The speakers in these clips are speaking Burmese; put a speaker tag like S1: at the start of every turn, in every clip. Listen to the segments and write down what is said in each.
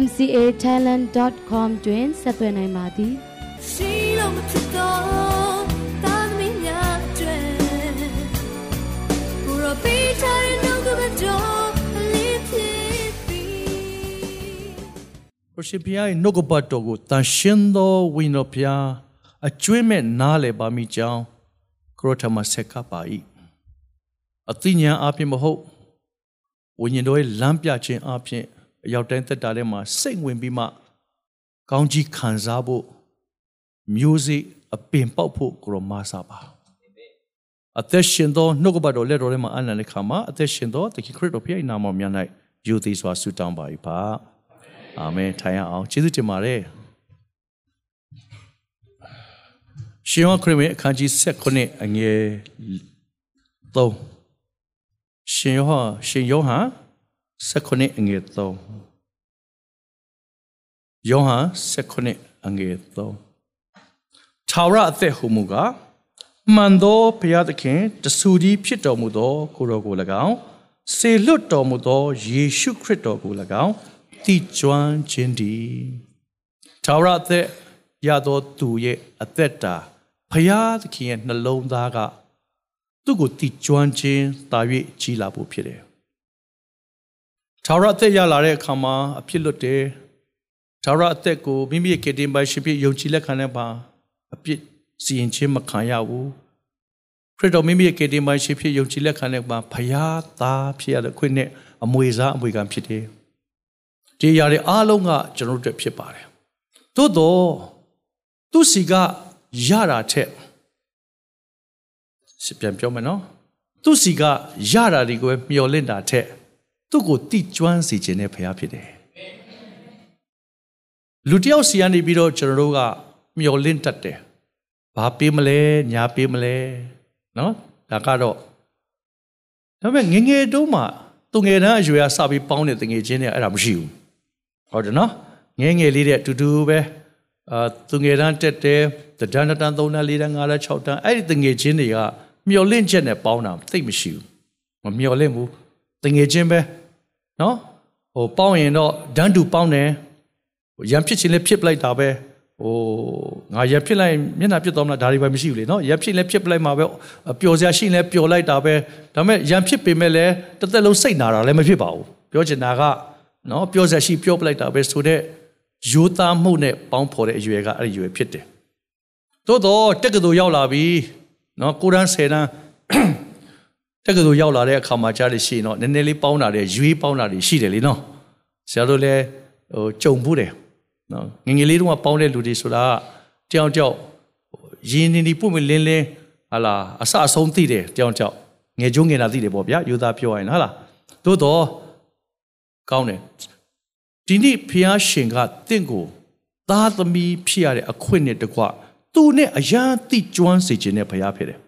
S1: mcatalent.com တွင်ဆက်သွယ်နိုင်ပါသည်ရှိလို့မဖြစ်တော့တာသမီးများကျွဲဘူရောပေးချင်နှုတ်ကပတော်လေးဖြစ်ပြီ
S2: ဘုရှင်ဖျားရဲ့နှုတ်ကပတ်တော်ကိုတန်ရှင်းသောဝိညာဉ်ဖျားအကျွေးမဲ့နားလည်ပါမိကြောင်းခရထမဆက်ကပ်ပါ၏အသိဉာဏ်အပြင်မဟုတ်ဝိညာဉ်တော်ရဲ့လမ်းပြခြင်းအပြင် အရောက်တိုင်းသက်တာထဲမှာစိတ်ဝင်ပြီးမှကောင်းကြီးခံစားဖို့မျိုးစေ့အပင်ပေါက်ဖို့ကိုရောမဆာပါအသက်ရှင်သောနှုတ်ကပတ်တော်လက်တော်ထဲမှာအနန္တခါမှာအသက်ရှင်သောတခင်ခရစ်တော်ဖခင်နာမတော်များ၌ယူသည်စွာဆုတောင်းပါ၏ပါအာမင်ထိုင်ရအောင်ကျေးဇူးတင်ပါတယ်ရှင်ယောခရစ်အခန်းကြီး7အငယ်3ရှင်ယောဟရှင်ယောဟန် 19အငယ်3ယောဟန်19အငယ်3ထာဝရအသက်ဟုမူကားမှန်သောဘုရားသခင်တဆူကြီးဖြစ်တော်မူသောကိုတော်ကို၎င်းစေလွတ်တော်မူသောယေရှုခရစ်တော်ကို၎င်းတည်ကျွမ်းခြင်းတည်ထာဝရအသက်ရသောသူရဲ့အသက်တာဘုရားသခင်ရဲ့နှလုံးသားကသူ့ကိုတည်ကျွမ်းခြင်းတာ၍ကြီးလာဖို့ဖြစ်တယ် ထာဝရအသက်ရလာတဲ့အခါမှာအဖြစ်လွတ်တယ်ထာဝရအသက်ကိုမိမိရဲ့ကေတင်ပိုင်ရှင်ဖြစ်ယုံကြည်လက်ခံတဲ့ပါအပြစ်စီရင်ခြင်းမခံရဘူးခရစ်တော်မိမိရဲ့ကေတင်ပိုင်ရှင်ဖြစ်ယုံကြည်လက်ခံတဲ့ပါဖယားသားဖြစ်ရတဲ့ခွင့်နဲ့အမွေစားအမွေခံဖြစ်တယ်ဒီຢာတွေအားလုံးကကျွန်တော်တို့ဖြစ်ပါတယ်သို့တော့သူစီကရတာထက်စပြန်ပြောမယ်နော်သူစီကရတာတွေကိုမျော်လင့်တာထက် သူ့ကိုတိကျွမ်းစေခြင်းနဲ့ဖရားဖြစ်တယ်လူတယောက်စီကနေပြီးတော့ကျွန်တော်တို့ကမျော်လင့်တတ်တယ်ဘာပေးမလဲညာပေးမလဲနော်ဒါကတော့ဒါပေမဲ့ငငယ်တုန်းမှာသူငယ်တန်းအရွယ်ကစပြီးပေါင်းတဲ့တငယ်ချင်းတွေအဲ့ဒါမရှိဘူးဟုတ်တယ်နော်ငယ်ငယ်လေးတဲ့အတူတူပဲအာသူငယ်တန်းတက်တယ်တဒန်းတန်းသုံးတန်းလေးတန်းငါးတန်း၆တန်းအဲ့ဒီတငယ်ချင်းတွေကမျော်လင့်ချက်နဲ့ပေါင်းတာသိပ်မရှိဘူးမမျော်လင့်ဘူးတငယ်ချင်းပဲ နော်ဟိုပေါင်းရင်တော့ဒန်းတူပေါင်းတယ်ရံဖြစ်ချင်းလည်းဖြစ်ပလိုက်တာပဲဟိုငါရဖြစ်လိုက်မျက်နှာပြစ်သွားမလားဒါတွေပဲမရှိဘူးလေနော်ရဖြစ်လည်းဖြစ်ပလိုက်မှာပဲပျော်စရာရှိလည်းပျော်လိုက်တာပဲဒါပေမဲ့ရံဖြစ်ပေမဲ့လည်းတစ်သက်လုံးစိတ်နာတာလည်းမဖြစ်ပါဘူးပြောချင်တာကနော်ပျော်စရာရှိပျော်ပလိုက်တာပဲဆိုတော့ရိုးသားမှုနဲ့ပေါင်းဖော်တဲ့အရွယ်ကအဲ့ဒီရွယ်ဖြစ်တယ်သို့တော့တက်ကတူရောက်လာပြီနော်ကိုရန်ဆယ်တန်း တက်ကတူရောက်လာတဲ့အခါမှာကြားလို့ရှိရင်တော့နည်းနည်းလေးပေါင်းတာတွေရွေးပေါင်းတာတွေရှိတယ်လေနော်ဆရာတို့လည်းဟိုကြုံဘူးတယ်နော်ငငယ်လေးတုန်းကပေါင်းတဲ့လူတွေဆိုတာတယောက်တယောက်ရင်းနေနေပွင့်ပွင့်လင်းလင်းဟာလာအဆအဆုံးသိတယ်တယောက်တယောက်ငယ်ကျုံးငယ်လာသိတယ်ပေါ့ဗျာယူသားပြောရင်ဟာလာသို့တော့ကောင်းတယ်ဒီနေ့ဖျားရှင်ကတင့်ကိုသားသမီးဖြစ်ရတဲ့အခွင့်နဲ့တကွသူနဲ့အရာတိကျွမ်းစေခြင်းနဲ့ဘုရားဖြစ်တယ်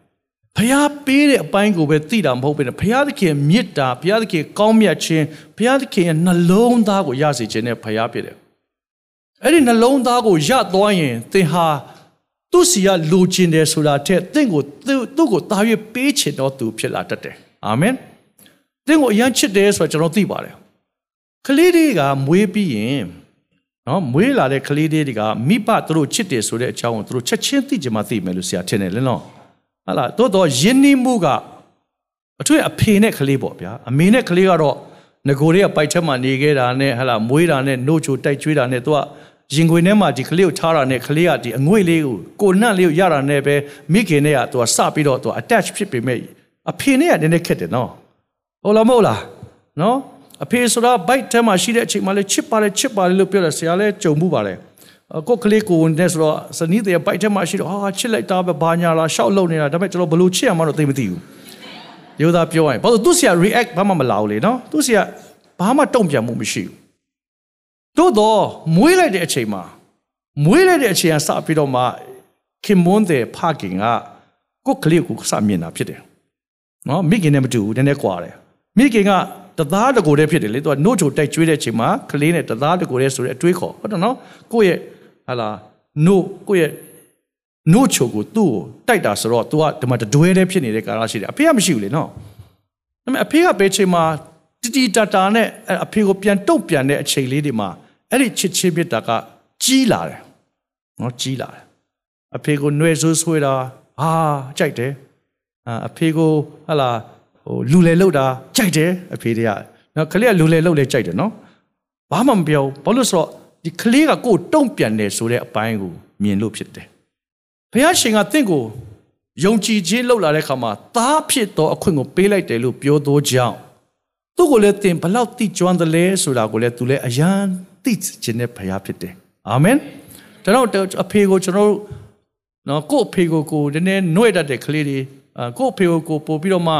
S2: ဖျားပေးတဲ့အပိုင်းကိုပဲသိတာမဟုတ်ဘဲနဲ့ဖျားသခင်မေတ္တာဖျားသခင်ကောင်းမြတ်ခြင်းဖျားသခင်ရဲ့နှလုံးသားကိုရစေခြင်းနဲ့ဖျားဖြစ်တယ်အဲ့ဒီနှလုံးသားကိုရသွားရင်သင်ဟာသူ့စီကလိုချင်တယ်ဆိုတာထက်သင်ကိုသူ့ကိုတာ၍ပေးချင်တော့သူဖြစ်လာတတ်တယ်အာမင်သင်ကိုအယမ်းချစ်တယ်ဆိုတာကျွန်တော်သိပါတယ်ကလေးတွေကမွေးပြီးရင်နော်မွေးလာတဲ့ကလေးတွေကမိဘသူတို့ချစ်တယ်ဆိုတဲ့အကြောင်းကိုသူတို့ချက်ချင်းသိကြမှသိမယ်လို့ဆရာထင်တယ်လင်းနော် ဟာလားတိုးတော့ယဉ်နီးမှုကအထွေအဖေနဲ့ကလေးပေါ့ဗျာအမေနဲ့ကလေးကတော့ငကိုတွေကပိုက်ထက်မှနေခဲ့တာနဲ့ဟာလားမွေးတာနဲ့နှုတ်ချိုတိုက်ကျွေးတာနဲ့သူကရင်ခွေထဲမှာဒီကလေးကိုထားတာနဲ့ကလေးကဒီအငွေ့လေးကိုကိုနှံ့လေးကိုရတာနဲ့ပဲမိခင်နဲ့ကသူကစပြီးတော့သူ attach ဖြစ်ပေမဲ့အဖေနဲ့ကနည်းနည်းခက်တယ်နော်ဟုတ်လားမဟုတ်လားနော်အဖေဆိုတာ bite ထဲမှာရှိတဲ့အချိန်မှာလဲချစ်ပါလေချစ်ပါလေလို့ပြောတယ်ဆရာလဲကြုံမှုပါလေ ကိုကလေးကိုနဲ့ဆိုတော့စနီးတဲ့ bite ထဲမှာရှိတော့ဟာချစ်လိုက်တာပဲဘာညာလားရှောက်လုံနေတာဒါပေမဲ့ကျွန်တော်ဘလို့ချစ်ရမှတော့သိမသိဘူးရိုးသားပြောရင်ဘာလို့သူဆရာ react ဘာမှမလာဘူးလေနော်သူဆရာဘာမှတုံ့ပြန်မှုမရှိဘူးသို့တော့မွေးလိုက်တဲ့အချိန်မှာမွေးလိုက်တဲ့အချိန်ကစပြီးတော့မှခင်မွန်းတဲ့ဖခင်ကကိုယ်ကလေးကိုစမြင်တာဖြစ်တယ်နော်မိခင်နဲ့မတူဘူးနည်းနည်းကွာတယ်မိခင်ကတသားတကိုယ်တည်းဖြစ်တယ်လေသူကနှုတ်ချိုတိုက်ကျွေးတဲ့အချိန်မှာကလေးနဲ့တသားတကိုယ်တည်းဆိုတဲ့အတွေးခေါ်ဟုတ်တယ်နော်ကိုယ့်ရဲ့ ဟာလာနှုတ်ကိုယ့်ရဲ့နှုတ်ချိုကိုသူ့ကိုတိုက်တာဆိုတော့ तू ကဒီမှာတတွဲတည်းဖြစ်နေတဲ့ကာလရှိတယ်အဖေကမရှိဘူးလေနော်ဒါပေမဲ့အဖေကဘယ်ချိန်မှာတီတီတာတာနဲ့အဖေကိုပြန်တုတ်ပြန်တဲ့အချိန်လေးတွေမှာအဲ့ဒီချစ်ချင်းပြစ်တာကကြီးလာတယ်နော်ကြီးလာတယ်အဖေကိုနှွဲဆိုးဆွဲတာဟာကြိုက်တယ်အဖေကိုဟလာဟိုလူလေလောက်တာကြိုက်တယ်အဖေတွေကနော်ကလေးကလူလေလောက်လဲကြိုက်တယ်နော်ဘာမှမပြောဘာလို့ဆိုတော့ ဒီကလေးကကိုယ်တုံ့ပြန်တယ်ဆိုတဲ့အပိုင်းကိုမြင်လို့ဖြစ်တယ်ဘုရားရှင်ကတင့်ကိုယုံကြည်ခြင်းလောက်လာတဲ့အခါမှာသားဖြစ်သောအခွင့်ကိုပေးလိုက်တယ်လို့ပြောသောကြောင့်သူ့ကိုလည်းတင်ဘလောက်တိကျွမ်းတယ်လဲဆိုတာကိုလည်းသူလည်းအယံသိခြင်းနဲ့ဘုရားဖြစ်တယ်အာမင်ဒါတော့အဖေကိုကျွန်တော်တို့နော်ကို့အဖေကိုကိုနည်းနည်းနှွဲ့တတ်တဲ့ကလေးတွေကို့အဖေကိုကိုပို့ပြီးတော့မှ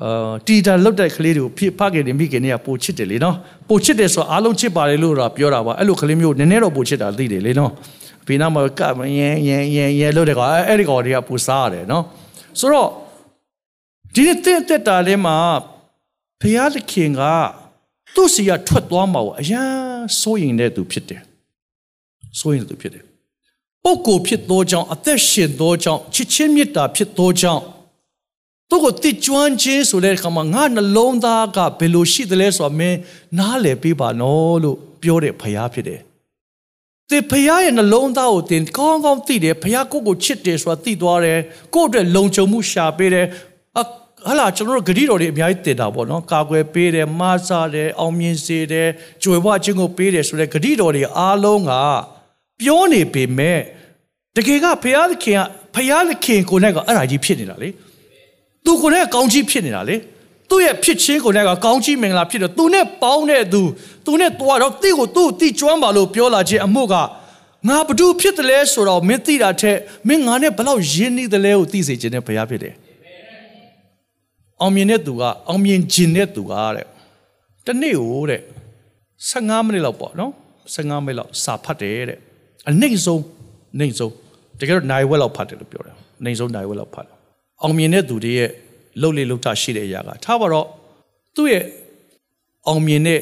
S2: အာတီတာလောက်တဲ့ကလေးတွေကိုဖြစ်ဖခင်တွေမိခင်တွေကပို့ချစ်တယ်လေနော်ပို့ချစ်တယ်ဆိုတော့အားလုံးချစ်ပါတယ်လို့တော့ပြောတာပါအဲ့လိုကလေးမျိုးနည်းနည်းတော့ပို့ချစ်တာသိတယ်လေနော်ဖေနာမကမယန်ယန်ယန်ယန်လို့တဲ့ကောင်အဲ့ဒီကောင်တွေကပူစားရတယ်နော်ဆိုတော့ဒီနေ့တက်တက်တာလေးမှာဖခင်သခင်ကသူ့စီကထွက်သွားမှာကိုအရန်စိုးရင်တဲ့သူဖြစ်တယ်စိုးရင်တဲ့သူဖြစ်တယ်ပုဂ္ဂိုလ်ဖြစ်သောကြောင့်အသက်ရှင်သောကြောင့်ချစ်ချင်းမေတ္တာဖြစ်သောကြောင့် သူကိုတည်ကျွမ်းခြင်းဆိုတဲ့အခါမှာငါနှလုံးသားကဘယ်လိုရှိသလဲဆိုတော့မင်းနားလည်ပေးပါနော်လို့ပြောတဲ့ဖခင်ဖြစ်တယ်သင်ဖခင်ရဲ့နှလုံးသားကိုသင်ကောင်းကောင်းသိတယ်ဖခင်ကိုကိုချစ်တယ်ဆိုတာသိသွားတယ်ကိုယ့်အတွက်လုံခြုံမှုရှာပေးတယ်ဟာလာကျွန်တော်တို့ဂရိတော်တွေအများကြီးတင်တာပေါ့နော်ကာကွယ်ပေးတယ်မဆာတယ်အောင်မြင်စေတယ်ကြွယ်ဝခြင်းကိုပေးတယ်ဆိုတဲ့ဂရိတော်တွေအားလုံးကပြောနေပေမဲ့တကယ်ကဖခင်သခင်ကဖခင်သခင်ကိုနဲ့ကအဲ့ဒါကြီးဖြစ်နေတာလေ သူကိုနဲ့ကောင်းကြီးဖြစ်နေတာလေသူ့ရဲ့ဖြစ်ချင်းကိုနဲ့ကကောင်းကြီးမင်္ဂလာဖြစ်တော့သူနဲ့ပေါင်းတဲ့သူသူနဲ့တွားတော့တိကိုသူ့တိကျွမ်းပါလို့ပြောလာခြင်းအမှုကငါဘသူဖြစ်တယ်လဲဆိုတော့မင်းသိတာထက်မင်းငါနဲ့ဘလောက်ရင်းနှီးတယ်လဲကိုသိစေခြင်းနဲ့ဘုရားဖြစ်တယ်အောင်မြင်တဲ့သူကအောင်မြင်ခြင်းတဲ့သူကတဲ့တနေ့ဟိုတဲ့15မိနစ်လောက်ပေါ့နော်15မိနစ်လောက်စာဖတ်တယ်တဲ့အနှိမ့်ဆုံးနှိမ့်ဆုံးတကယ်တော့နိုင်ဝက်လောက်ဖတ်တယ်လို့ပြောတယ်နှိမ့်ဆုံးနိုင်ဝက်လောက်ဖတ်တယ် အောင်မြင်တဲ့သူတွေရဲ့လှုပ်လေလှုပ်တာရှိတဲ့အရာကထားပါတော့သူ့ရဲ့အောင်မြင်တဲ့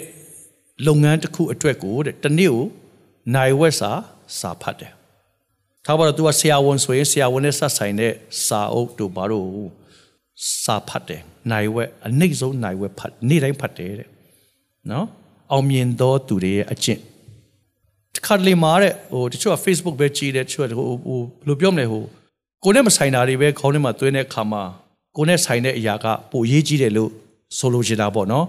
S2: လုပ်ငန်းတစ်ခုအတွက်ကိုတဲ့တနေ့ကိုနိုင်ဝက်စာစာဖတ်တယ်ထားပါတော့ तू ကဆရာဝန်ဆိုရင်ဆရာဝန်နဲ့ဆက်ဆိုင်တဲ့စာအုပ်တို့ဘာလို့စာဖတ်တယ်နိုင်ဝက်အနှိမ့်ဆုံးနိုင်ဝက်ဖတ်နေ့တိုင်းဖတ်တယ်တဲ့နော်အောင်မြင်သောသူတွေရဲ့အကျင့်ခါတလေမှာတဲ့ဟိုတချို့က Facebook ပဲကြည့်တယ်တချို့ကဟိုဟိုဘယ်လိုပြောမလဲဟို ကိုနဲ့မဆိုင်တာတွေပဲခေါင်းထဲမှာသွင်းတဲ့အခါမှာကိုနဲ့ဆိုင်တဲ့အရာကပိုရေးကြီးတယ်လို့ဆိုလိုချင်တာပေါ့နော်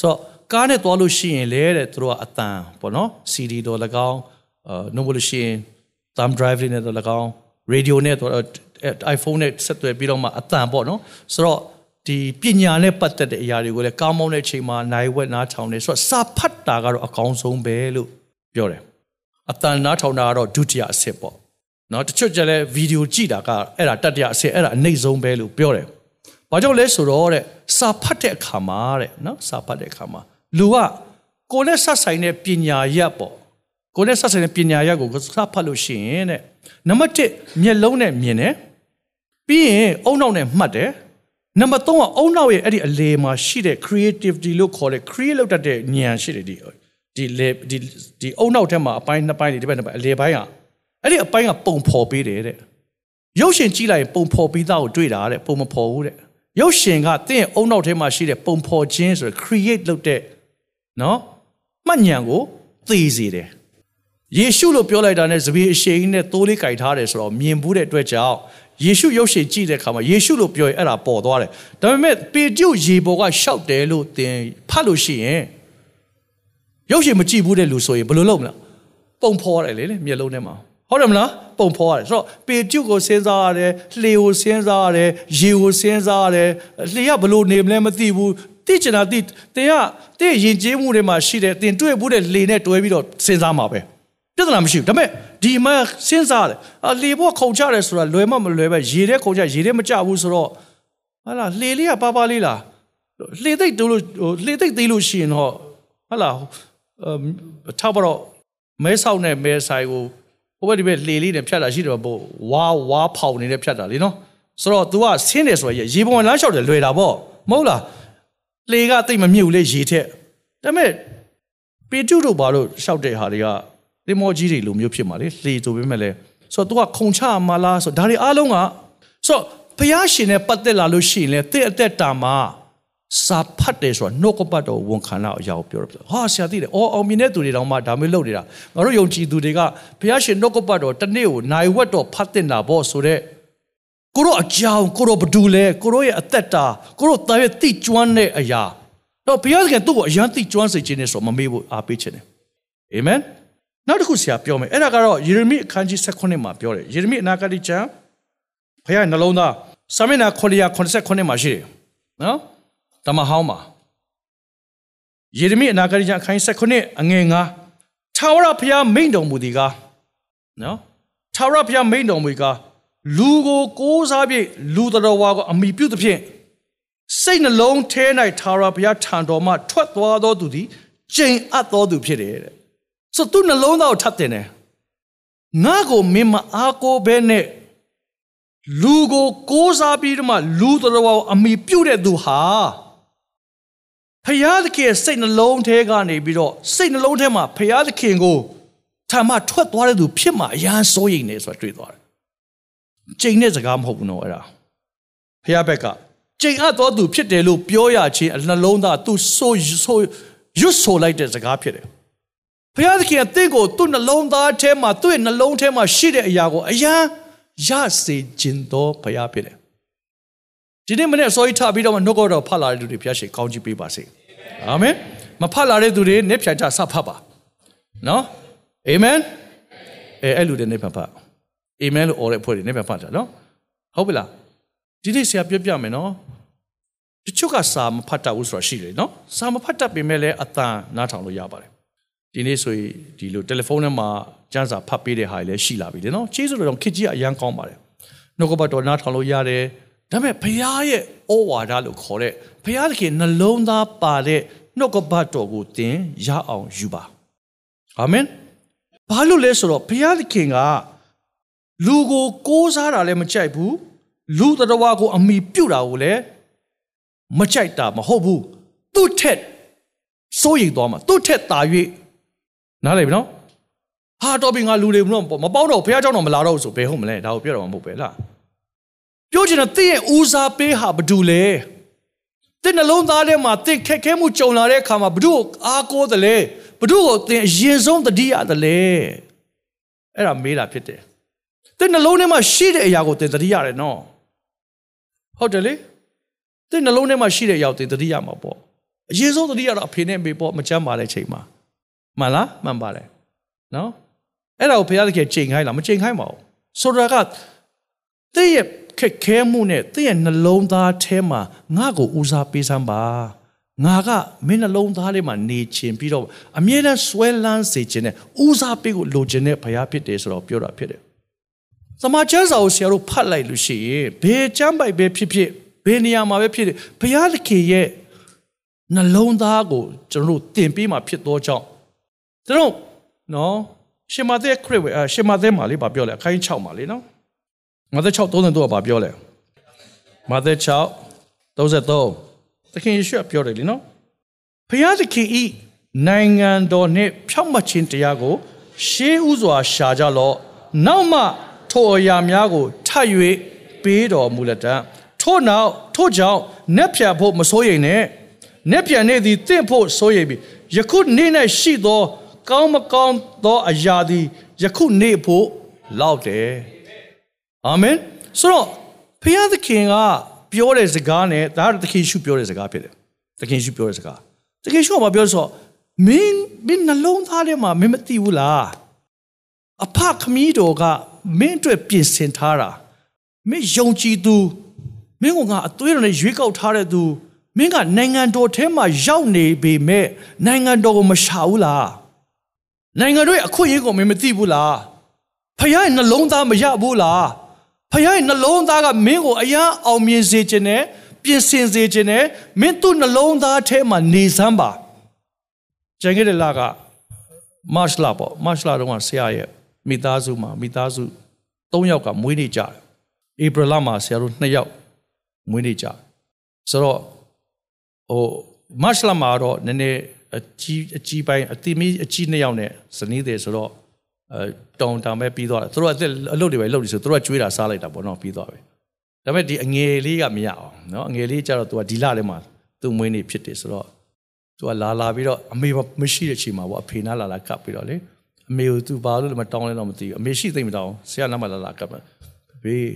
S2: ဆိုတော့ကားနဲ့သွားလို့ရှိရင်လေတဲ့သူတို့ကအတန်ပေါ့နော် CD တော့၎င်းအာနိုဘလို့ရှိရင် thumb drive နဲ့တော့၎င်း radio နဲ့တော့ iPhone နဲ့ဆက်သွယ်ပြီးတော့မှအတန်ပေါ့နော်ဆိုတော့ဒီပညာနဲ့ပတ်သက်တဲ့အရာတွေကိုလည်းကောင်းမောင်းတဲ့အချိန်မှာနိုင်ဝက်နားထောင်နေဆိုတော့စာဖတ်တာကတော့အကောင်းဆုံးပဲလို့ပြောတယ်အတန်နားထောင်တာကတော့ဒုတိယအဆင့်ပေါ့ နော်တချို့ကျလည်းဗီဒီယိုကြည့်တာကအဲ့ဒါတတိယအဆင့်အဲ့ဒါအနှိမ့်ဆုံးပဲလို့ပြောတယ်ဘာကြောင့်လဲဆိုတော့တဲ့စာဖတ်တဲ့အခါမှာတဲ့နော်စာဖတ်တဲ့အခါမှာလူကကိုယ်နဲ့ဆက်ဆိုင်တဲ့ပညာရပ်ပေါ့ကိုယ်နဲ့ဆက်ဆိုင်တဲ့ပညာရပ်ကိုစာဖတ်လို့ရှိရင်တဲ့နံပါတ်1မျက်လုံးနဲ့မြင်တယ်ပြီးရင်အုံနောက်နဲ့မှတ်တယ်နံပါတ်3ကအုံနောက်ရဲ့အဲ့ဒီအလေမှာရှိတဲ့ creativity လို့ခေါ်တဲ့ create လုပ်တတ်တဲ့ဉာဏ်ရှိတယ်ဒီဒီလေဒီဒီအုံနောက်ထဲမှာအပိုင်းနှစ်ပိုင်းတွေဒီဘက်နှစ်ပိုင်းအလေပိုင်းက အဲ့ဒီအပိုင်းကပုံဖော်ပေးတယ်တဲ့ရုပ်ရှင်ကြည့်လိုက်ရင်ပုံဖော်ပြီးသားကိုတွေ့တာတဲ့ပုံမဖော်ဘူးတဲ့ရုပ်ရှင်ကတင့်အုံနောက်ထဲမှာရှိတဲ့ပုံဖော်ခြင်းဆိုရယ် create လုပ်တဲ့နော်မှတ်ဉာဏ်ကိုသိစေတယ်ယေရှုလို့ပြောလိုက်တာနဲ့သပီအရှိန်နဲ့သိုးလေးကြိုက်ထားတယ်ဆိုတော့မြင်ဘူးတဲ့အတွက်ကြောင့်ယေရှုရုပ်ရှင်ကြည့်တဲ့အခါမှာယေရှုလို့ပြောရင်အဲ့ဒါပေါ်သွားတယ်ဒါပေမဲ့ပေတရုရေပေါ်ကရှောက်တယ်လို့သင်ဖတ်လို့ရှိရင်ရုပ်ရှင်မကြည့်ဘူးတဲ့လူဆိုရင်ဘယ်လိုလုပ်မလဲပုံဖော်ရတယ်လေမျက်လုံးထဲမှာ ဟုတ်တယ်မလားပုံဖော်ရတယ်ဆိုတော့ပေတရုကိုစဉ်းစားရတယ်လှေကိုစဉ်းစားရတယ်ရေကိုစဉ်းစားရတယ်လှေကဘယ်လိုနေမလဲမသိဘူးသိချင်တာသိတင်ကတဲ့ယဉ်ကျေးမှုတွေမှာရှိတယ်တင်တွေ့ဘူးတဲ့လေနဲ့တွဲပြီးတော့စဉ်းစားမှာပဲပြဿနာမရှိဘူးဒါပေမဲ့ဒီမှာစဉ်းစားတယ်အလေဘောခုံချတယ်ဆိုတာလွယ်မမလွယ်ပဲရေထဲခုံချရေထဲမကြဘူးဆိုတော့ဟာလာလေလေးကပါပါလေးလားလေသိပ်တူလို့ဟိုလေသိပ်သေးလို့ရှိရင်တော့ဟာလာအထားပါတော့မဲဆောက်နဲ့မဲဆိုင်ကို ဟဟိုဘက်ဒီဘက်လှေလေးနဲ့ဖြတ်တာရှိတယ်ပေါ့ဝါဝါဖောင်နေတဲ့ဖြတ်တာလေနော်ဆိုတော့ तू ကဆင်းတယ်ဆိုရင်ရေပုံလမ်းလျှောက်တယ်လွယ်တာပေါ့မဟုတ်လားလှေကတိတ်မမြုပ်လေရေထက်ဒါပေမဲ့ပေတုတို့ဘာလို့လျှောက်တဲ့ဟာတွေကသင်္ဘောကြီးတွေလိုမျိုးဖြစ်မှာလေလှေဆိုပေမဲ့လည်းဆိုတော့ तू ကခုံချမလားဆိုတော့ဒါတွေအားလုံးကဆိုတော့ဘုရားရှင်နဲ့ပတ်သက်လာလို့ရှိရင်လေတင့်အသက်တာမှာ စာဖတ်တယ်ဆိုတာနှုတ်ကပတ်တော်ဝန်ခံတော့အရာကိုပြောတော့ဟာဆရာသိတယ်အော်အောင်မြင်တဲ့သူတွေတောင်မှဒါမျိုးလုပ်နေတာငါတို့ယုံကြည်သူတွေကဘုရားရှင်နှုတ်ကပတ်တော်တစ်နေ့ကိုနိုင်ဝက်တော်ဖတ်တင်တာပေါ့ဆိုတော့ကိုတို့အကြောင်းကိုတို့ဘဒူလဲကိုတို့ရဲ့အသက်တာကိုတို့တာရဲ့တိကျွမ်းတဲ့အရာတော့ဘုရားရှင်သူ့ကိုအရန်တိကျွမ်းစေခြင်းနဲ့ဆိုမမေ့ဘူးအားပေးခြင်းနဲ့အာမင်နောက်တစ်ခုဆရာပြောမယ်အဲ့ဒါကတော့ယေရမိအခန်းကြီး16မှာပြောတယ်ယေရမိအနာဂတိကျမ်းဘုရားနှလုံးသားစာမျက်နှာ989မှာရှိတယ်နော် တမဟောင်းမှာယေရမိအနာဂတိကျမ်းအခန်း16အငယ်9ထာဝရဘုရားမိန့်တော်မူသည်ကားနော်ထာဝရဘုရားမိန့်တော်မူသည်ကားလူကိုကိုးစားပြီးလူတော်ဝါကိုအမိပြုသဖြင့်စိတ်နှလုံးထဲ၌ထာဝရဘုရားထံတော်မှထွက်သွားသောသူသည်ကျိန်အပ်သောသူဖြစ်တယ်တဲ့ဆိုသူနှလုံးသားကိုထပ်တင်တယ်ငါကိုမင်းမအားကိုဘဲနဲ့လူကိုကိုးစားပြီးတော့မှလူတော်ဝါကိုအမိပြုတဲ့သူဟာ ဖယားသခင်စိတ်နှလုံးထဲကနေပြီးတော့စိတ်နှလုံးထဲမှာဖယားသခင်ကိုထာမထွက်သွားတဲ့သူဖြစ်မှာအရန်စိုးရိမ်နေဆိုတာတွေ့သွားတယ်။ချိန်တဲ့စကားမဟုတ်ဘူးနော်အဲ့ဒါ။ဖယားဘက်ကချိန်အပ်တော်သူဖြစ်တယ်လို့ပြောရချင်းနှလုံးသားသူဆိုဆိုရွတ်ဆိုလိုက်တဲ့စကားဖြစ်တယ်။ဖယားသခင်အသင်ကိုသူ့နှလုံးသားထဲမှာသူ့ရဲ့နှလုံးထဲမှာရှိတဲ့အရာကိုအရန်ရစေခြင်းတော်ဖယားဖြစ်တယ် ဒီနေ့မနေ့စောကြီးထပြီးတော့နှုတ်ကတော့ဖတ်လာတဲ့သူတွေဖျက်ရှိကောင်းချီးပေးပါစေအာမင်မဖတ်လာတဲ့သူတွေနေ့ဖြန်ကြစဖတ်ပါနော်အာမင်အဲအဲ့လူတွေနေ့ဖြန်ဖတ်အာမင်လို့អော်တဲ့ဖွဲ့တွေနေ့ဖြန်ဖတ်ကြနော်ဟုတ်ပြီလားဒီနေ့ဆရာပြောပြမယ်နော်တချို့ကစာမဖတ်တတ်ဘူးဆိုတာရှိတယ်နော်စာမဖတ်တတ်ပေမဲ့လည်းအတန်နားထောင်လို့ရပါတယ်ဒီနေ့ဆိုရင်ဒီလိုတယ်လီဖုန်းထဲမှာကျန်းစာဖတ်ပေးတဲ့ဟာတွေလည်းရှိလာပြီလေနော်ကျေးဇူးတော်ခစ်ကြီးအရန်ကောင်းပါတယ်နှုတ်ကပတ်တော်နားထောင်လို့ရတယ် ဒါပေမဲ့ဘုရားရဲ့ဩဝါဒလို့ခေါ်တဲ့ဘုရားသခင်နှလုံးသားပါတဲ့နှုတ်ကပတ်တော်ကိုသင်ရအောင်ယူပါအာမင်ဘာလို့လဲဆိုတော့ဘုရားသခင်ကလူကိုကိုးစားတာလည်းမကြိုက်ဘူးလူတော်ကိုအမိပြုတ်တာကိုလည်းမကြိုက်တာမဟုတ်ဘူးသူ့ထက်စိုးရိမ်သွားမှာသူ့ထက်တာ၍နားလည်ပြီနော်ဟာတော်ပြီငါလူတွေမလို့မပေါက်တော့ဘုရားเจ้าတော်မလာတော့ဆိုဘယ်ဟုတ်မလဲဒါကိုပြောတော့မှာမဟုတ်ပဲလား ပြောချင်တာတင့်ရဲ့ဦးစားပေးဟာဘာတူလဲတင့်နှလုံးသားထဲမှာတင့်ခက်ခဲမှုကြုံလာတဲ့အခါမှာဘု து အားကိုးတယ်လေဘု து ကိုတင့်အရင်ဆုံးတတိရတယ်လေအဲ့ဒါမေးတာဖြစ်တယ်တင့်နှလုံးထဲမှာရှိတဲ့အရာကိုတင့်တတိရတယ်နော်ဟုတ်တယ်လေတင့်နှလုံးထဲမှာရှိတဲ့အရာကိုတင့်တတိရမှာပေါ့အရင်ဆုံးတတိရတော့အဖေနဲ့မေပေါ့မချမ်းပါတဲ့ချိန်မှာမှန်လားမှန်ပါတယ်နော်အဲ့ဒါကိုဘုရားသခင်ချိန်ခိုင်းလားမချိန်ခိုင်းပါဘူးဆိုတာက တင့်ရဲ့ခက်ခဲမှုနဲ့တင့်ရဲ့နှလုံးသားထဲမှာငါ့ကိုဦးစားပေးစမ်းပါငါကမင်းနှလုံးသားထဲမှာနေချင်ပြီးတော့အမြဲတမ်းဆွဲလန်းစေခြင်းနဲ့ဦးစားပေးကိုလိုချင်တဲ့ဘုရားဖြစ်တယ်ဆိုတော့ပြောတာဖြစ်တယ်။သမာကျမ်းစာကိုဆရာတို့ဖတ်လိုက်လို့ရှိရင်ဘယ်ကျမ်းပိုက်ပဲဖြစ်ဖြစ်ဘယ်နေရာမှာပဲဖြစ်ဖြစ်ဘုရားသခင်ရဲ့နှလုံးသားကိုကျွန်တော်တို့သင်ပေးမှဖြစ်သောကြောင့်ကျွန်တော်နော်ရှင်မသက်ခရစ်ဝဲရှင်မသက်မှာလေးဗာပြောလဲအခိုင်း6မှာလေးနော် မာသဲ6 33ကဘာပြောလဲမာသဲ6 33သခင်ယေရှုပြောတယ်လीနော်ဖျားသခင်ဤနိုင်ငံတော်နှင့်ဖြောင့်မတ်ခြင်းတရားကို ရှေးဥစွာရှာကြလော့နောက်မှထိုအရာများကိုထပ်၍ပေးတော်မူလက်တံထို့နောက်ထို့ကြောင့်နက်ဖြတ်ဖို့မစိုးရိမ်နဲ့နက်ဖြတ်နေသည်တင့်ဖို့စိုးရိမ်ပြီးယခုနေ့၌ရှိသော ကောင်းမကောင်းသောအရာသည်ယခုနေ့ဖို့လောက်တယ် အာမင်ဆိုတော့ဖခင်သခင်ကပြောတဲ့စကားနဲ့ဒါသခင်ရှုပြောတဲ့စကားဖြစ်တယ်သခင်ရှုပြောတဲ့စကားသခင်ရှုကမပြောဆိုမင်းမင်းနှလုံးသားထဲမှာမင်းမသိဘူးလားအဖခမီးတော်ကမင်းအတွက်ပြင်ဆင်ထားတာမင်းယုံကြည်သူမင်းကငါအသွေးတော်နဲ့ရွေးကောက်ထားတဲ့သူမင်းကနိုင်ငံတော်ထဲမှာရောက်နေပေမဲ့နိုင်ငံတော်ကိုမရှာဘူးလားနိုင်ငံတော်ရဲ့အခွင့်အရေးကိုမင်းမသိဘူးလားဖခင်ရဲ့နှလုံးသားမရဘူးလား ဖခင်ရဲ့နှလုံးသားကမင်းကိုအယံအောင်မြင်စေခြင်းနဲ့ပြင်ဆင်စေခြင်းနဲ့မင်းသူ့နှလုံးသားထဲမှာနေစမ်းပါကျန်ခဲ့တဲ့လကမတ်လပေါ့မတ်လတုန်းကဆရာရဲ့မိသားစုမှာမိသားစု3ယောက်ကမွေးနေ့ကြတယ်ဧပြီလမှာဆရာတို့2ယောက်မွေးနေ့ကြဆိုတော့ဟိုမတ်လမှာတော့နည်းနည်းအကြီးအကြီးပိုင်းအတိမီအကြီး2ယောက်နဲ့ဇနီးတယ်ဆိုတော့အဲ တောင်တံပဲပြီးသွားတယ်သူတို့အသက်အလုပ်တွေပဲလုပ်နေဆိုသူတို့ကကျွေးတာစားလိုက်တာပေါ့နော်ပြီးသွားပြီဒါပေမဲ့ဒီအငယ်လေးကမရအောင်နော်အငယ်လေးကျတော့သူကဒီလထဲမှာသူ့မွေးနေ့ဖြစ်တယ်ဆိုတော့သူကလာလာပြီးတော့အမေမရှိတဲ့ချိန်မှာပေါ့အဖေနားလာလာကပ်ပြီးတော့လေအမေကိုသူဘာလို့လဲမတောင်းလဲတော့မသိဘူးအမေရှိသိမ့်မတောင်းဆရာနားမှာလာလာကပ်ပဲဘေး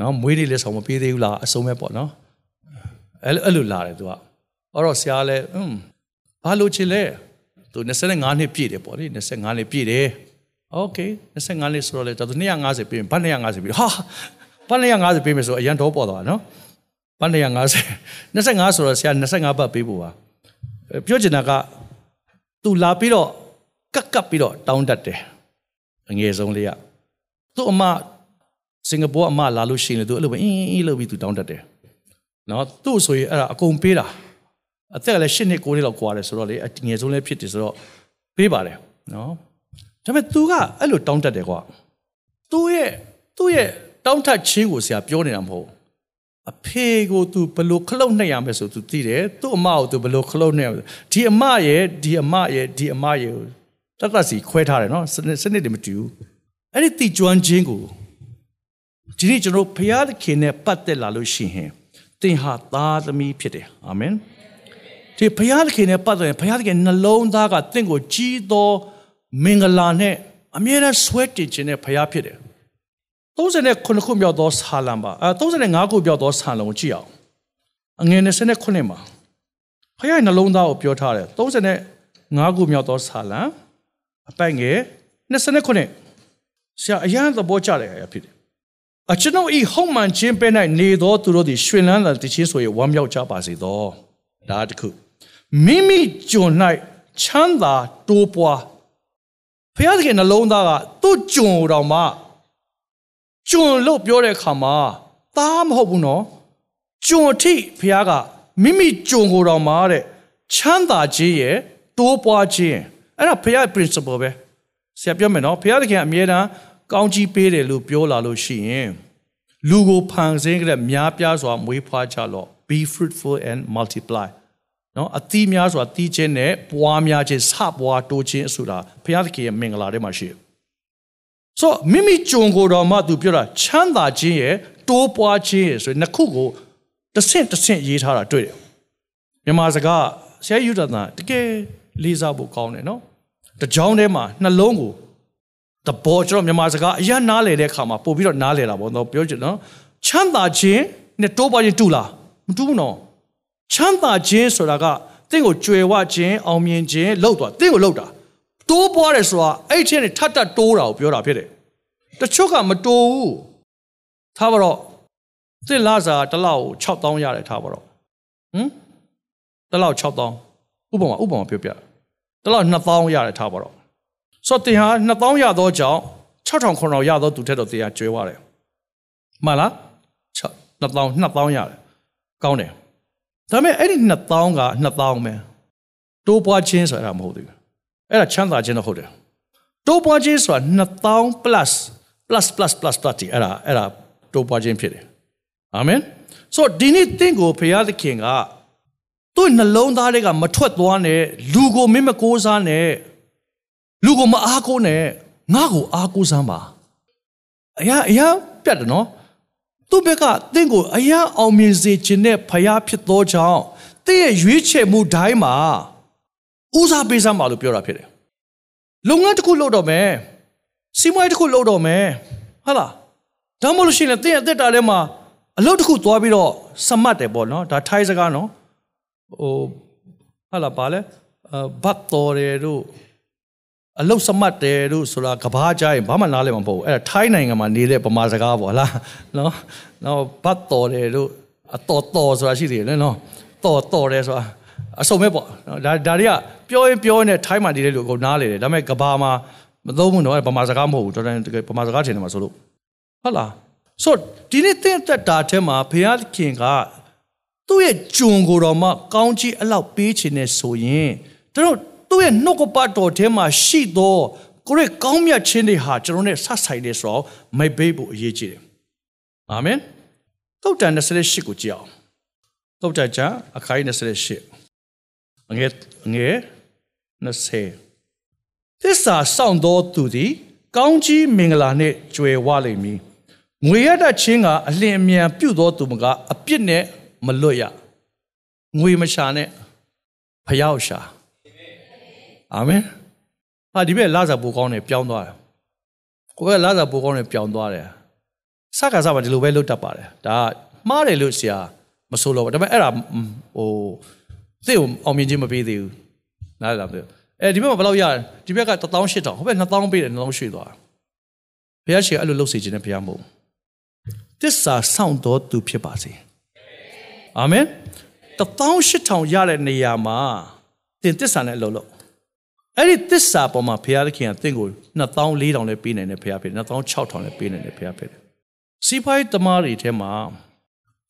S2: နော်မွေးနေ့လဲဆောင်မပေးသေးဘူးလားအစုံပဲပေါ့နော်အဲ့အဲ့လိုလာတယ်သူကအဲ့တော့ဆရာလည်းอืมဘာလို့ချင်လဲ သူ25နှစ်ပြည့်တယ်ပေါ့လေ25နှစ်ပြည့်တယ်โอเค25နှစ်ဆိုတော့လေသူ250ပြည့်ဘာ250ပြည့်ဟာဘာ250ပြည့်မယ်ဆိုအရန်တော့ပေါ်သွားနော်ဘာ250 25ဆိုတော့ဆရာ25ဘတ်ပေးဖို့ပါပြောချင်တာကသူလာပြီးတော့ကပ်ကပ်ပြီးတော့တောင်းတတ်တယ်အငယ်ဆုံးလေးကသူ့အမစင်ကာပူအမလာလို့ရှိရင်သူအဲ့လိုပဲအင်းအင်းလုပ်ပြီးသူတောင်းတတ်တယ်နော်သူ့ဆိုရင်အဲ့ဒါအကုန်ပေးတာ အသက်ကလည်း၈နှစ်9နှစ်လောက်ကွာတယ်ဆိုတော့လေအငယ်ဆုံးလည်းဖြစ်တယ်ဆိုတော့ပေးပါတယ်နော်ဒါပေမဲ့ तू ကအဲ့လိုတောင်းတတ်တယ်ကွာသူ့ရဲ့သူ့ရဲ့တောင်းတခြင်းကိုဆရာပြောနေတာမဟုတ်အဖေကို तू ဘလို့ခလုတ်နှိပ်ရမယ်ဆို तू သိတယ်သူ့အမကို तू ဘလို့ခလုတ်နှိပ်ရမယ်ဒီအမရဲ့ဒီအမရဲ့ဒီအမရဲ့တတ်တတ်စီခွဲထားတယ်နော်စနစ်စနစ်တွေမတူဘူးအဲ့ဒီတိကျွမ်းခြင်းကိုဒီနေ့ကျွန်တော်ဘုရားသခင်နဲ့ပတ်သက်လာလို့ရှိရင်သင်ဟာသားသမီးဖြစ်တယ်အာမင် ဒီဘုရားသခင်နဲ့ပတ်သက်ရင်ဘုရားသခင်နှလုံးသားကသင်ကိုကြီးသောမင်္ဂလာနဲ့အမြဲတမ်းဆွဲတင်ခြင်းနဲ့ဘုရားဖြစ်တယ်39ခုမြောက်သောဆာလံပါအဲ35ခုမြောက်သောဆာလံကိုကြည့်အောင်အငယ်29မှာဘုရားရဲ့နှလုံးသားကိုပြောထားတယ်35ခုမြောက်သောဆာလံအပိုင်ငယ်29ဆရာအရန်သဘောကျတယ်အရာဖြစ်တယ်အကျွန်ုပ်ဤဟုတ်မှန်ခြင်းပဲ၌နေသောသူတို့သည်ရွှင်လန်းတဲ့ခြင်းဆိုရဝမ်းမြောက်ကြပါစေသောဒါတခု မိမိကျွန်၌ချမ်းသာတိုးပွားဖခင်ရဲ့နှလုံးသားကသူ့ကျွန်တော်မှကျွန်လို့ပြောတဲ့အခါမှာသားမဟုတ်ဘူးနော်ကျွန်အထိဖခင်ကမိမိကျွန်ကိုယ်တော်မှာတဲ့ချမ်းသာခြင်းရဲ့တိုးပွားခြင်းအဲ့ဒါဖခင်ရဲ့ principle ပဲဆရာပြောမယ်နော်ဖခင်ကအမြဲတမ်းကောင်းကြီးပေးတယ်လို့ပြောလာလို့ရှိရင်လူကိုဖန်ဆင်းကြတဲ့များပြားစွာမွေးဖွားကြလော့ be fruitful and multiply နော်အသီးများစွာတီးခြင်းနဲ့ပွားများခြင်းစပွားတိုးခြင်းဆိုတာဘုရားသခင်ရဲ့မင်္ဂလာထဲမှာရှိတယ်။ဆိုမိမိကြုံကိုယ်တော်မှသူပြောတာချမ်းသာခြင်းရဲ့တိုးပွားခြင်းရဲ့ဆိုရင်နှစ်ခုကိုတစ်ဆင့်တစ်ဆင့်ရေးထားတာတွေ့တယ်။မြန်မာစကားဆရာယူဒနာတကယ်လေးစားဖို့ကောင်းတယ်နော်။တကြောင်ထဲမှာနှလုံးကိုတဘောကျွန်တော်မြန်မာစကားအရန်နားလေတဲ့အခါမှာပို့ပြီးတော့နားလေတာပေါ့နော်ပြောချင်နော်ချမ်းသာခြင်းနဲ့တိုးပွားခြင်းတူလားမတူဘူးနော် ချမ်းသာခြင်းဆိုတာကတင့်ကိုကြွယ်ဝခြင်းအောင်မြင်ခြင်းလောက်သွားတင့်ကိုလောက်တာတိုးပွားတယ်ဆိုတာအဲ့ချင်းနဲ့ထပ်ထပ်တိုးတာကိုပြောတာဖြစ်တယ်တချို့ကမတိုးဘူးထားပါတော့သစ်လာစာတစ်လောက်6000ရတယ်ထားပါတော့ဟမ်တစ်လောက်6000ဥပမာဥပမာပြောပြတစ်လောက်2000ရတယ်ထားပါတော့ဆိုတော့တင်ဟာ2000ရသောကြောင့်6000ခုရသောသူထက်တော့တရားကျွဲသွားတယ်မှန်လား2000 2000ရတယ်ကောင်းတယ် ဒါပေမဲ့အဲ့ဒီ2000က2000ပဲတိုးပွားခြင်းဆိုတာမဟုတ်ဘူးအဲ့ဒါချမ်းသာခြင်းတော့ဟုတ်တယ်တိုးပွားခြင်းဆိုတာ2000 plus plus plus plus plus အဲ့ဒါအဲ့ဒါတိုးပွားခြင်းဖြစ်တယ်အာမင်ဆိုတော့ဒီနေ့တင့်ကိုဘုရားသခင်ကသူ့နှလုံးသားတွေကမထွက်သွားနဲ့လူကိုမင်းမကိုးစားနဲ့လူကိုမအားကိုးနဲ့ငါ့ကိုအားကိုးစမ်းပါအရာအရာပြတ်တယ်နော် သူ့ဘက်ကတင့်ကိုအရာအောင်မြင်စေခြင်းနဲ့ဖျားဖြစ်သောကြောင့်တင့်ရဲ့ရွေးချယ်မှုတိုင်းမှာဦးစားပေးစမ်းပါလို့ပြောတာဖြစ်တယ်လုပ်ငန်းတစ်ခုလုပ်တော့မယ်စီးပွားရေးတစ်ခုလုပ်တော့မယ်ဟုတ်လားဒါမှမဟုတ်လို့ရှိရင်တင့်ရဲ့အသက်တာထဲမှာအလုပ်တစ်ခုသွားပြီးတော့စမတ်တယ်ပေါ့နော်ဒါထိုင်းစကားနော်ဟိုဟာလာပါလေဘတ်တော်တယ်တို့ အလုတ်စမတ်တယ်တို့ဆိုတာကဘာကြရင်ဘာမှနားလည်မှာမဟုတ်ဘူးအဲ့ဒါထိုင်းနိုင်ငံမှာနေတဲ့ဗမာစကားပေါ့လားနော်နော်ဘတ်တော်တယ်တို့အတော်တော်ဆိုတာရှိသေးတယ်နော်တော်တော်တယ်ဆိုတာအစုံပဲပေါ့နော်ဒါဒါတွေကပြောရင်ပြောရင်ထိုင်းမှာနေတဲ့လူအကုန်နားလေတယ်ဒါပေမဲ့ကဘာမှာမသုံးဘူးနော်ဗမာစကားမဟုတ်ဘူးတော်တော်တကယ်ဗမာစကားထင်တယ်မှာဆိုလို့ဟုတ်လားဆိုဒီနေ့တင့်တက်တာထဲမှာဘုရားခင်ကသူ့ရဲ့ဂျွန်ကိုတော်မှကောင်းကြီးအလောက်ပေးခြင်းနဲ့ဆိုရင်တို့ သူ့ရဲ့နှုတ်ကပတ်တော်ထဲမှာရှိသောကိုရဲ့ကောင်းမြတ်ခြင်းတွေဟာကျွန်တော်နဲ့ဆက်ဆိုင်တယ်ဆိုတော့မိတ်ဘေးဖို့အရေးကြီးတယ်အာမင်သုတ်တန်28ကိုကြည့်အောင်သုတ်တန်ကျမ်းအခါကြီး28အငယ်အငယ်20သစ္စာစောင့်တော်သူသည် ကောင်းကြီးမင်္ဂလာနှင့်ကြွယ်ဝလိမ့်မည်ငွေရတတ်ခြင်းကအလင်းအမြန်ပြုတ်သောသူမကအပြစ်နဲ့မလွတ်ရငွေမရှာနဲ့ဖျောက်ရှာ အာမင်ဟာဒီဘက်လာစာပိုကောင်းတယ်ပြောင်းသွားတယ်ကိုယ်ကလာစာပိုကောင်းတယ်ပြောင်းသွားတယ်စကားစားမှာဒီလိုပဲလွတ်တတ်ပါတယ်ဒါမှားတယ်လို့ဆရာမဆိုလို့ဒါပေမဲ့အဲ့ဒါဟိုသိအောင်အောင်မြင်ခြင်းမပေးသေးဘူးနားလည်လားမသိဘူးအဲဒီဘက်မှာဘယ်လောက်ရဒီဘက်က18000ဟိုဘက်2000ပေးတယ်2000ရွှေ့သွားဘုရားရှင်အဲ့လိုလုပ်စေခြင်းနဲ့ဘုရားမဟုတ်တစ္ဆာဆောင်တော်သူဖြစ်ပါစေအာမင်18000ရတဲ့နေရာမှာတင်တစ္ဆာနဲ့အလုပ်လုပ် အဲ့ဒီတစ္ဆာပေါ်မှာဘုရားသခင်ကတင့်ကို2400လည်းပေးနိုင်တယ်ဘုရားဖြစ်တယ်2600လည်းပေးနိုင်တယ်ဘုရားဖြစ်တယ်စီးပွားရေးတမားတွေထဲမှာ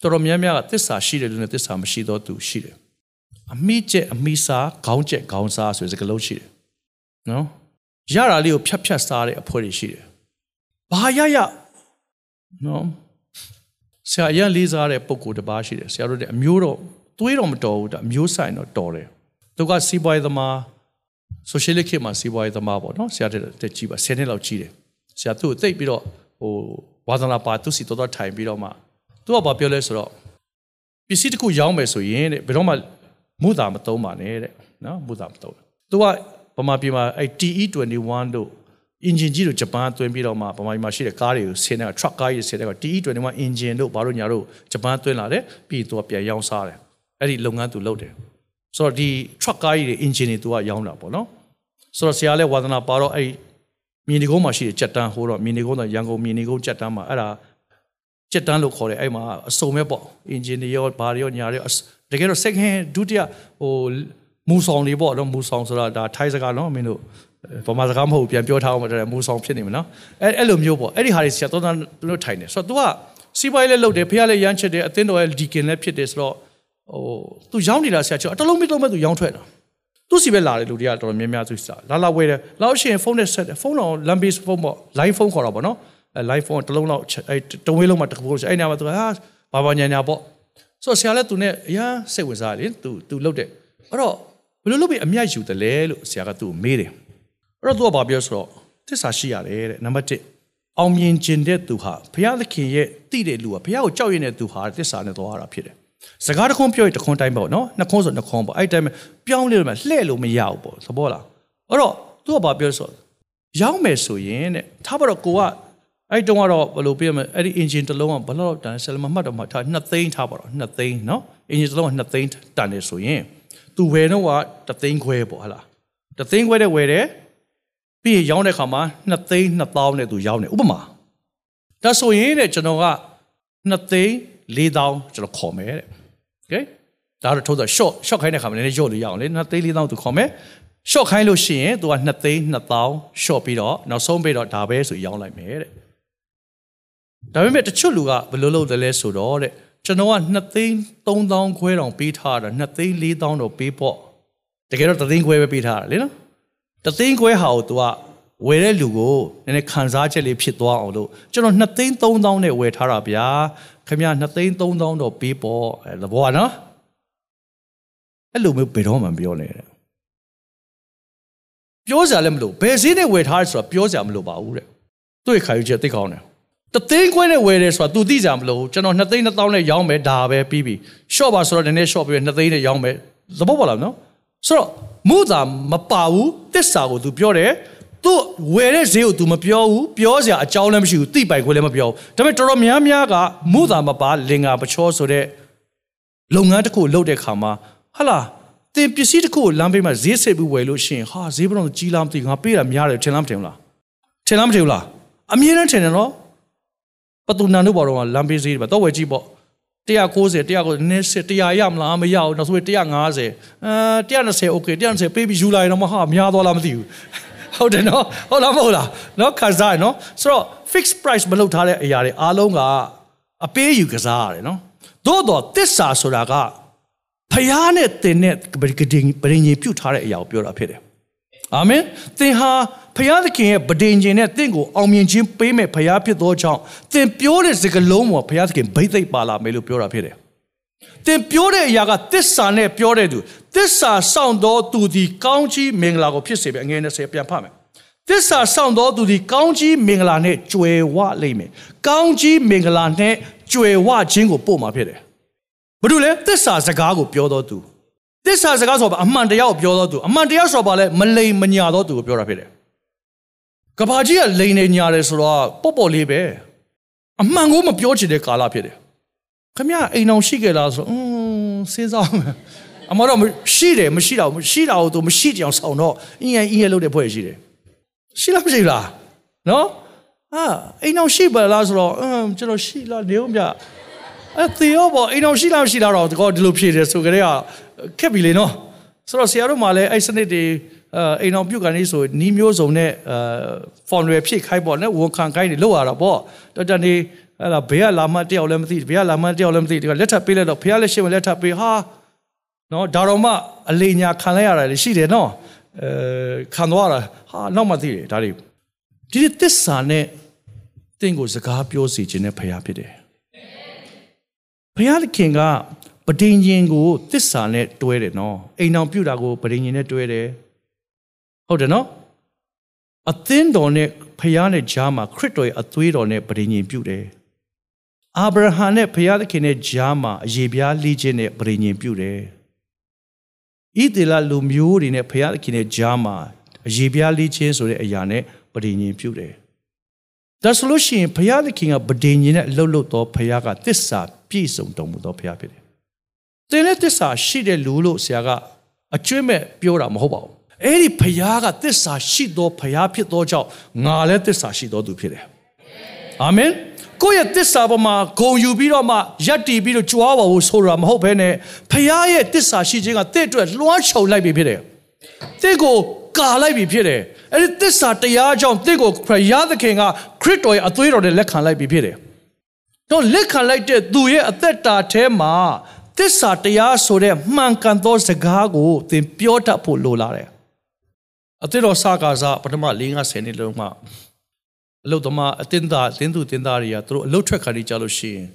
S2: တော်တော်များများကတစ္ဆာရှိတယ်လို့နဲ့တစ္ဆာမရှိတော့သူရှိတယ်အမိကျက်အမိစားခေါင်းကျက်ခေါင်းစားဆိုတဲ့စကားလုံးရှိတယ်နော်ရတာလေးကိုဖြတ်ဖြတ်စားတဲ့အဖွဲတွေရှိတယ်ဘာရရနော်ဆရာရန်လေးစားတဲ့ပုံကိုယ်တစ်ပါးရှိတယ်ဆရာတို့တဲ့အမျိုးတော့သွေးတော့မတော်ဘူးဒါအမျိုးဆိုင်တော့တော်တယ်သူကစီးပွားရေးသမား ဆိုရှယ်လစ်ခေတ်မှာစီးပွားရေးသမားပေါ့နော်ဆရာတက်ကြည့်ပါ10နှစ်လောက်ကြီးတယ်ဆရာသူ့ကိုသိပ်ပြီးတော့ဟိုဝါသနာပါသူစီတော်တော်ထိုင်ပြီးတော့မှသူကဘာပြောလဲဆိုတော့ပစ္စည်းတစ်ခုရောင်းမယ်ဆိုရင်တဲ့ဘယ်တော့မှမုသာမသုံးပါနဲ့တဲ့နော်မုသာမသုံးသူကဗမာပြည်မှာအဲ TE21 တို့ engine ကြီးတို့ဂျပန်သွင်းပြီးတော့မှဗမာပြည်မှာရှိတဲ့ကားတွေကိုဆင်းတဲ့ truck ကားကြီးဆင်းတဲ့ TE21 engine တို့ဘာလို့ညာတို့ဂျပန်သွင်းလာတယ်ပြီးသူကပြန်ရောင်းစားတယ်အဲ့ဒီလုပ်ငန်းသူလုပ်တယ် ဆိုတော့ဒီ truck ကားကြီးတွေ engine တွေသူကရောင်းတာပေါ့နော်ဆိုတော့ဆရာလည်းဝါသနာပါတော့အဲ့မြင်းဒီကုန်းမှာရှိတဲ့ကြက်တန်းဟိုတော့မြင်းဒီကုန်းတော့ရန်ကုန်မြင်းဒီကုန်းကြက်တန်းမှာအဲ့ဒါကြက်တန်းလို့ခေါ်တယ်အဲ့မှာအစုံပဲပေါ့ engine တွေရောဘာတွေရောညာတွေရောတကယ်တော့ second ဒုတိယဟိုမူဆောင်တွေပေါ့နော်မူဆောင်ဆိုတာဒါထိုင်းစကားနော်မင်းတို့ဗမာစကားမဟုတ်ပြန်ပြောထားအောင်မတဲ့မူဆောင်ဖြစ်နေမှာနော်အဲအဲ့လိုမျိုးပေါ့အဲ့ဒီဟာတွေဆရာတော်တော်တို့ထိုင်နေဆိုတော့ तू ကစီးပွားရေးလည်းလုပ်တယ်ဖះလည်းရမ်းချစ်တယ်အသင်းတော်ရဲ့ဒီကင်လည်းဖြစ်တယ်ဆိုတော့ ဟိုသူရောင်းနေတာဆရာကျော်အတလုံးမတလုံးပဲသူရောင်းထွက်တာသူစီပဲလာတယ်လူတွေကတော်တော်များများသူစားလာလာဝဲတယ်လောက်ရှင်ဖုန်းနဲ့ဆက်တယ်ဖုန်းတော့ lambase ဖုန်းပေါ့ line phone ခေါ်တော့ပေါ့နော်အဲ line phone တလုံးလောက်အဲတဝင်းလုံးမှာတကူလို့အဲ့နေရာမှာသူဟာဘာဘာညာညာပေါ့ဆိုတော့ဆရာလည်းသူနဲ့အရင်စိတ်ဝင်စားတယ်သူသူလုတ်တယ်အဲ့တော့ဘယ်လိုလုပ်ပြီးအမြတ်ယူတယ်လဲလို့ဆရာကသူ့ကိုမေးတယ်အဲ့တော့သူကဘာပြောဆိုတော့သစ္စာရှိရတယ်တဲ့နံပါတ်1အောင်မြင်ခြင်းတဲ့သူဟာဘုရားသခင်ရဲ့တည်တဲ့လူဟာဘုရားကိုကြောက်ရွံ့တဲ့သူဟာသစ္စာနဲ့သွားရတာဖြစ်တယ် စကားတစ်ခွန်းပြောရင်တစ်ခွန်းတိုင်းပေါ့နော်နှစ်ခွန်းဆိုနှစ်ခွန်းပေါ့အဲ့တိုင်းပြောင်းလဲလို့မှလှဲ့လို့မရဘူးပေါ့သဘောလားအဲ့တော့သူကဘာပြောဆိုရောက်မယ်ဆိုရင်တဲ့ထားပါတော့ကိုကအဲ့တုန်းကတော့ဘယ်လိုပြမလဲအဲ့ဒီ engine တစ်လုံးကဘယ်လောက်တန်ဆယ်မမှတ်တော့မှထား2သိန်းထားပါတော့2သိန်းနော် engine တစ်လုံးက2သိန်းတန်တယ်ဆိုရင်သူဝယ်တော့က3သိန်းခွဲပေါ့ဟလား3သိန်းခွဲတဲ့ဝယ်တယ်ပြီးရင်ရောင်းတဲ့ခါမှာ2သိန်း2000နဲ့သူရောင်းတယ်ဥပမာဒါဆိုရင်တဲ့ကျွန်တော်က2သိန်း 4000ကျွန်တော်ခေါ်မယ်တဲ့။ Okay ဒါတော့ထိုးတော့ short short ခိုင်းတဲ့ခါမှာလည်း short လေးရအောင်လေ2သိန်း4000သူခေါ်မယ်။ short ခိုင်းလို့ရှိရင် तू က2သိန်း2000 short ပြီးတော့နောက်ဆုံးပြီးတော့ဒါပဲဆိုရောင်းလိုက်မယ်တဲ့။ဒါပေမဲ့တချို့လူကဘယ်လိုလုပ်တယ်လဲဆိုတော့တဲ့ကျွန်တော်က2သိန်း3000ခွဲတောင်ပေးထားတာ2သိန်း4000တော့ပေးပေါ့တကယ်တော့3သိန်းခွဲပဲပေးထားတာလေနော်3သိန်းခွဲဟာကို तू က ဝယ်တဲ့လူကိုနည်းနည်းခံစားချက်လေးဖြစ်သွားအောင်လို့ကျွန်တော်2သိန်း3000နဲ့ဝယ်ထားတာဗျာခင်ဗျာ2သိန်း3000တော့ပေးပေါ့အဲသဘောကနော်အဲ့လိုမျိုးဘယ်တော့မှမပြောနဲ့တဲ့ပြောစရာလည်းမလိုဘယ်စည်းနဲ့ဝယ်ထားလဲဆိုတော့ပြောစရာမလိုပါဘူးတဲ့သူ့ရဲ့ခါယူချက်သိကောင်းတယ်တသိန်းခွဲနဲ့ဝယ်တယ်ဆိုတာ तू သိကြမလို့ကျွန်တော်2သိန်း1000နဲ့ရောင်းမယ်ဒါပဲပြီးပြီ short ပါဆိုတော့နည်းနည်း short ပြီး2သိန်းနဲ့ရောင်းမယ်သဘောပေါက်လားနော်ဆိုတော့မုသာမပါဘူးတစ္ဆာကို तू ပြောတယ် သူဝယ်တဲ့ဈေးကို तू မပြောဘူးပြောစရာအကြောင်းလည်းမရှိဘူးသိပိုက်ခွဲလည်းမပြောဘူးဒါပေမဲ့တော်တော်များများကမုသာမပါလင်္ကာပချောဆိုတဲ့လုပ်ငန်းတစ်ခုလုပ်တဲ့ခါမှာဟာလာတင်ပစ္စည်းတစ်ခုကိုလမ်းဘေးမှာဈေးစစ်ပြီးဝယ်လို့ရှိရင်ဟာဈေးဘယ်တော့ကြီးလားမသိဘူးငါပေးတာများတယ်ထင်လားမထင်ဘူးလားထင်လားမထင်ဘူးလားအမြဲတမ်းထင်တယ်နော်ပတူနန်တို့ဘောတော့လမ်းဘေးဈေးတွေတော့ဝယ်ကြည့်ပေါ့190 190နည်းစစ်100ရမလားမရဘူးနောက်ဆို150အဲ120 okay 120ပေးပြီးယူလာရင်တော့မဟာများသွားလားမသိဘူး ဟုတ်တယ်နော်ဟုတ်လားမဟုတ်လားနော်ခါစားရနော်ဆိုတော့ fixed price မလုပ်ထားတဲ့အရာတွေအားလုံးကအပေးယူကစားရတယ်နော်သို့တော့တစ္ဆာဆိုတာကဖျားနဲ့တင်နဲ့ပရိပရိညင်ပြုတ်ထားတဲ့အရာကိုပြောတာဖြစ်တယ်အာမင်သင်ဟာဖခင်သခင်ရဲ့ဗဒင်ခြင်းနဲ့တင့်ကိုအောင်မြင်ခြင်းပေးမဲ့ဖခင်ဖြစ်သောကြောင့်သင်ပြောတဲ့စကားလုံးပေါ်ဖခင်သခင်ဗိသိက်ပါလာမယ်လို့ပြောတာဖြစ်တယ်။ သင်ပြောတဲ့အရာကတစ္ဆာနဲ့ပြောတဲ့သူတစ္ဆာဆောင်သောသူသည်ကောင်းကြီးမင်္ဂလာကိုဖြစ်စေပဲအငယ်20ပြန်ဖတ်မယ်။တစ္ဆာဆောင်သောသူသည်ကောင်းကြီးမင်္ဂလာနဲ့ကြွယ်ဝလိမ့်မယ်။ကောင်းကြီးမင်္ဂလာနဲ့ကြွယ်ဝခြင်းကိုပို့မှာဖြစ်တယ်။ဘာလို့လဲတစ္ဆာစကားကိုပြောတော်သူတစ္ဆာစကားဆိုတာအမှန်တရားကိုပြောတော်သူအမှန်တရားဆိုတာဘာလဲမလိမ်မညာတော်သူကိုပြောတာဖြစ်တယ်ကဘာကြီးကလိန်နေညာတယ်ဆိုတော့ပေါ့ပေါ့လေးပဲအမှန်ကိုမပြောချင်တဲ့ကာလဖြစ်တယ် ခမရအိမ်အောင်ရှိခဲ့လားဆိုတော့อืมစဉ်းစားမယ်အမတော့ရှိတယ်မရှိတော့မရှိတာကိုသူမရှိကြအောင်ဆောင်တော့အင်းရင်အင်းရဲ့လုပ်တဲ့ဖွဲ့ရှိတယ်ရှိလားမရှိလားနော်အာအိမ်အောင်ရှိပါလားဆိုတော့အင်းကျွန်တော်ရှိလားနေဦးမြအဲ့သေရောပေါ့အိမ်အောင်ရှိလားမရှိလားတော့ဒီကောဒီလိုဖြေတယ်ဆိုကြတဲ့ကခက်ပြီလေနော်ဆိုတော့ဆရာတို့မှလည်းအဲ့စနစ်တွေအိမ်အောင်ပြုတ်ကနေဆိုနီးမျိုးစုံနဲ့အဲဖော်လွယ်ဖြစ်ခိုင်းပေါ့နော်ဝန်ခံခိုင်းနေလောက်ရတာပေါ့တော်တော်နေ အဲ့ဒါဘေးကလာမတယောက်လည်းမသိဘေးကလာမတယောက်လည်းမသိဒီကလက်ထပ်ပေးလိုက်တော့ဖះလက်ရှိမလက်ထပ်ပေးဟာနော်ဒါတော့မှအလေညာခံလိုက်ရတာရှိတယ်နော်အဲခံသွားတာဟာနောက်မှသိတယ်ဒါတွေဒီသစ္စာနဲ့တင့်ကိုစကားပြောစီခြင်းနဲ့ဖះဖြစ်တယ်ဖះခင်ကပဒိန်ရင်ကိုသစ္စာနဲ့တွဲတယ်နော်အိမ်အောင်ပြုတာကိုပဒိန်ရင်နဲ့တွဲတယ်ဟုတ်တယ်နော်အသင်းတော်နဲ့ဖခင်နဲ့ဂျားမှာခရစ်တော်ရဲ့အသွေးတော်နဲ့ပရိညင်ပြုတယ် အာဗြဟံနဲ့ဖခင်သခင်နဲ့ဂျားမှာအယေပြားလှီးခြင်းနဲ့ပရိညင်ပြုတယ်ဣသေလလူမျိုးတွေနဲ့ဖခင်သခင်နဲ့ဂျားမှာအယေပြားလှီးခြင်းဆိုတဲ့အရာနဲ့ပရိညင်ပြုတယ်ဒါဆိုလို့ရှိရင်ဖခင်သခင်ကပရိညင်နဲ့လှုပ်လှုပ်တော်ဖခင်ကတစ္ဆာပြည့်စုံတော်မူသောဖခင်ဖြစ်တယ်တင်းနဲ့တစ္ဆာရှိတဲ့လူလို့ဆရာကအကျွင့်မဲ့ပြောတာမဟုတ်ပါဘူးအဲ့ဒီဖယားကတစ္ဆာရှိသောဖယားဖြစ်သောကြောင့်ငါလည်းတစ္ဆာရှိသောသူဖြစ်တယ်အာမင် ကိုယ့်ရဲ့တစ္ဆာပေါ်မှာဂုံယူပြီးတော့မှယက်တီပြီးတော့ကြွားပါဖို့ဆိုတာမဟုတ်ဘဲနဲ့ဖယားရဲ့တစ္ဆာရှိခြင်းကတင့်အတွက်လွှမ်းခြုံလိုက်ပြီဖြစ်တယ်တင့်ကိုကာလိုက်ပြီဖြစ်တယ်အဲ့ဒီတစ္ဆာတရားကြောင့်တင့်ကိုဖယားသခင်ကခရစ်တော်ရဲ့အသွေးတော်နဲ့လက်ခံလိုက်ပြီဖြစ်တယ်တော့လက်ခံလိုက်တဲ့သူရဲ့အသက်တာထဲမှာတစ္ဆာတရားဆိုတဲ့မှန်ကန်သောစကားကိုသင်ပြောတတ်ဖို့လိုလာတယ်အသစ်တော်စကားစားပထမ၄50နှစ်လုံးမှ အလုတ်သမားအတင်းသားတင်းသူတင်းသားတွေကသူတို့အလုတ်ထွက်ခါနေကြလို့ရှိရင်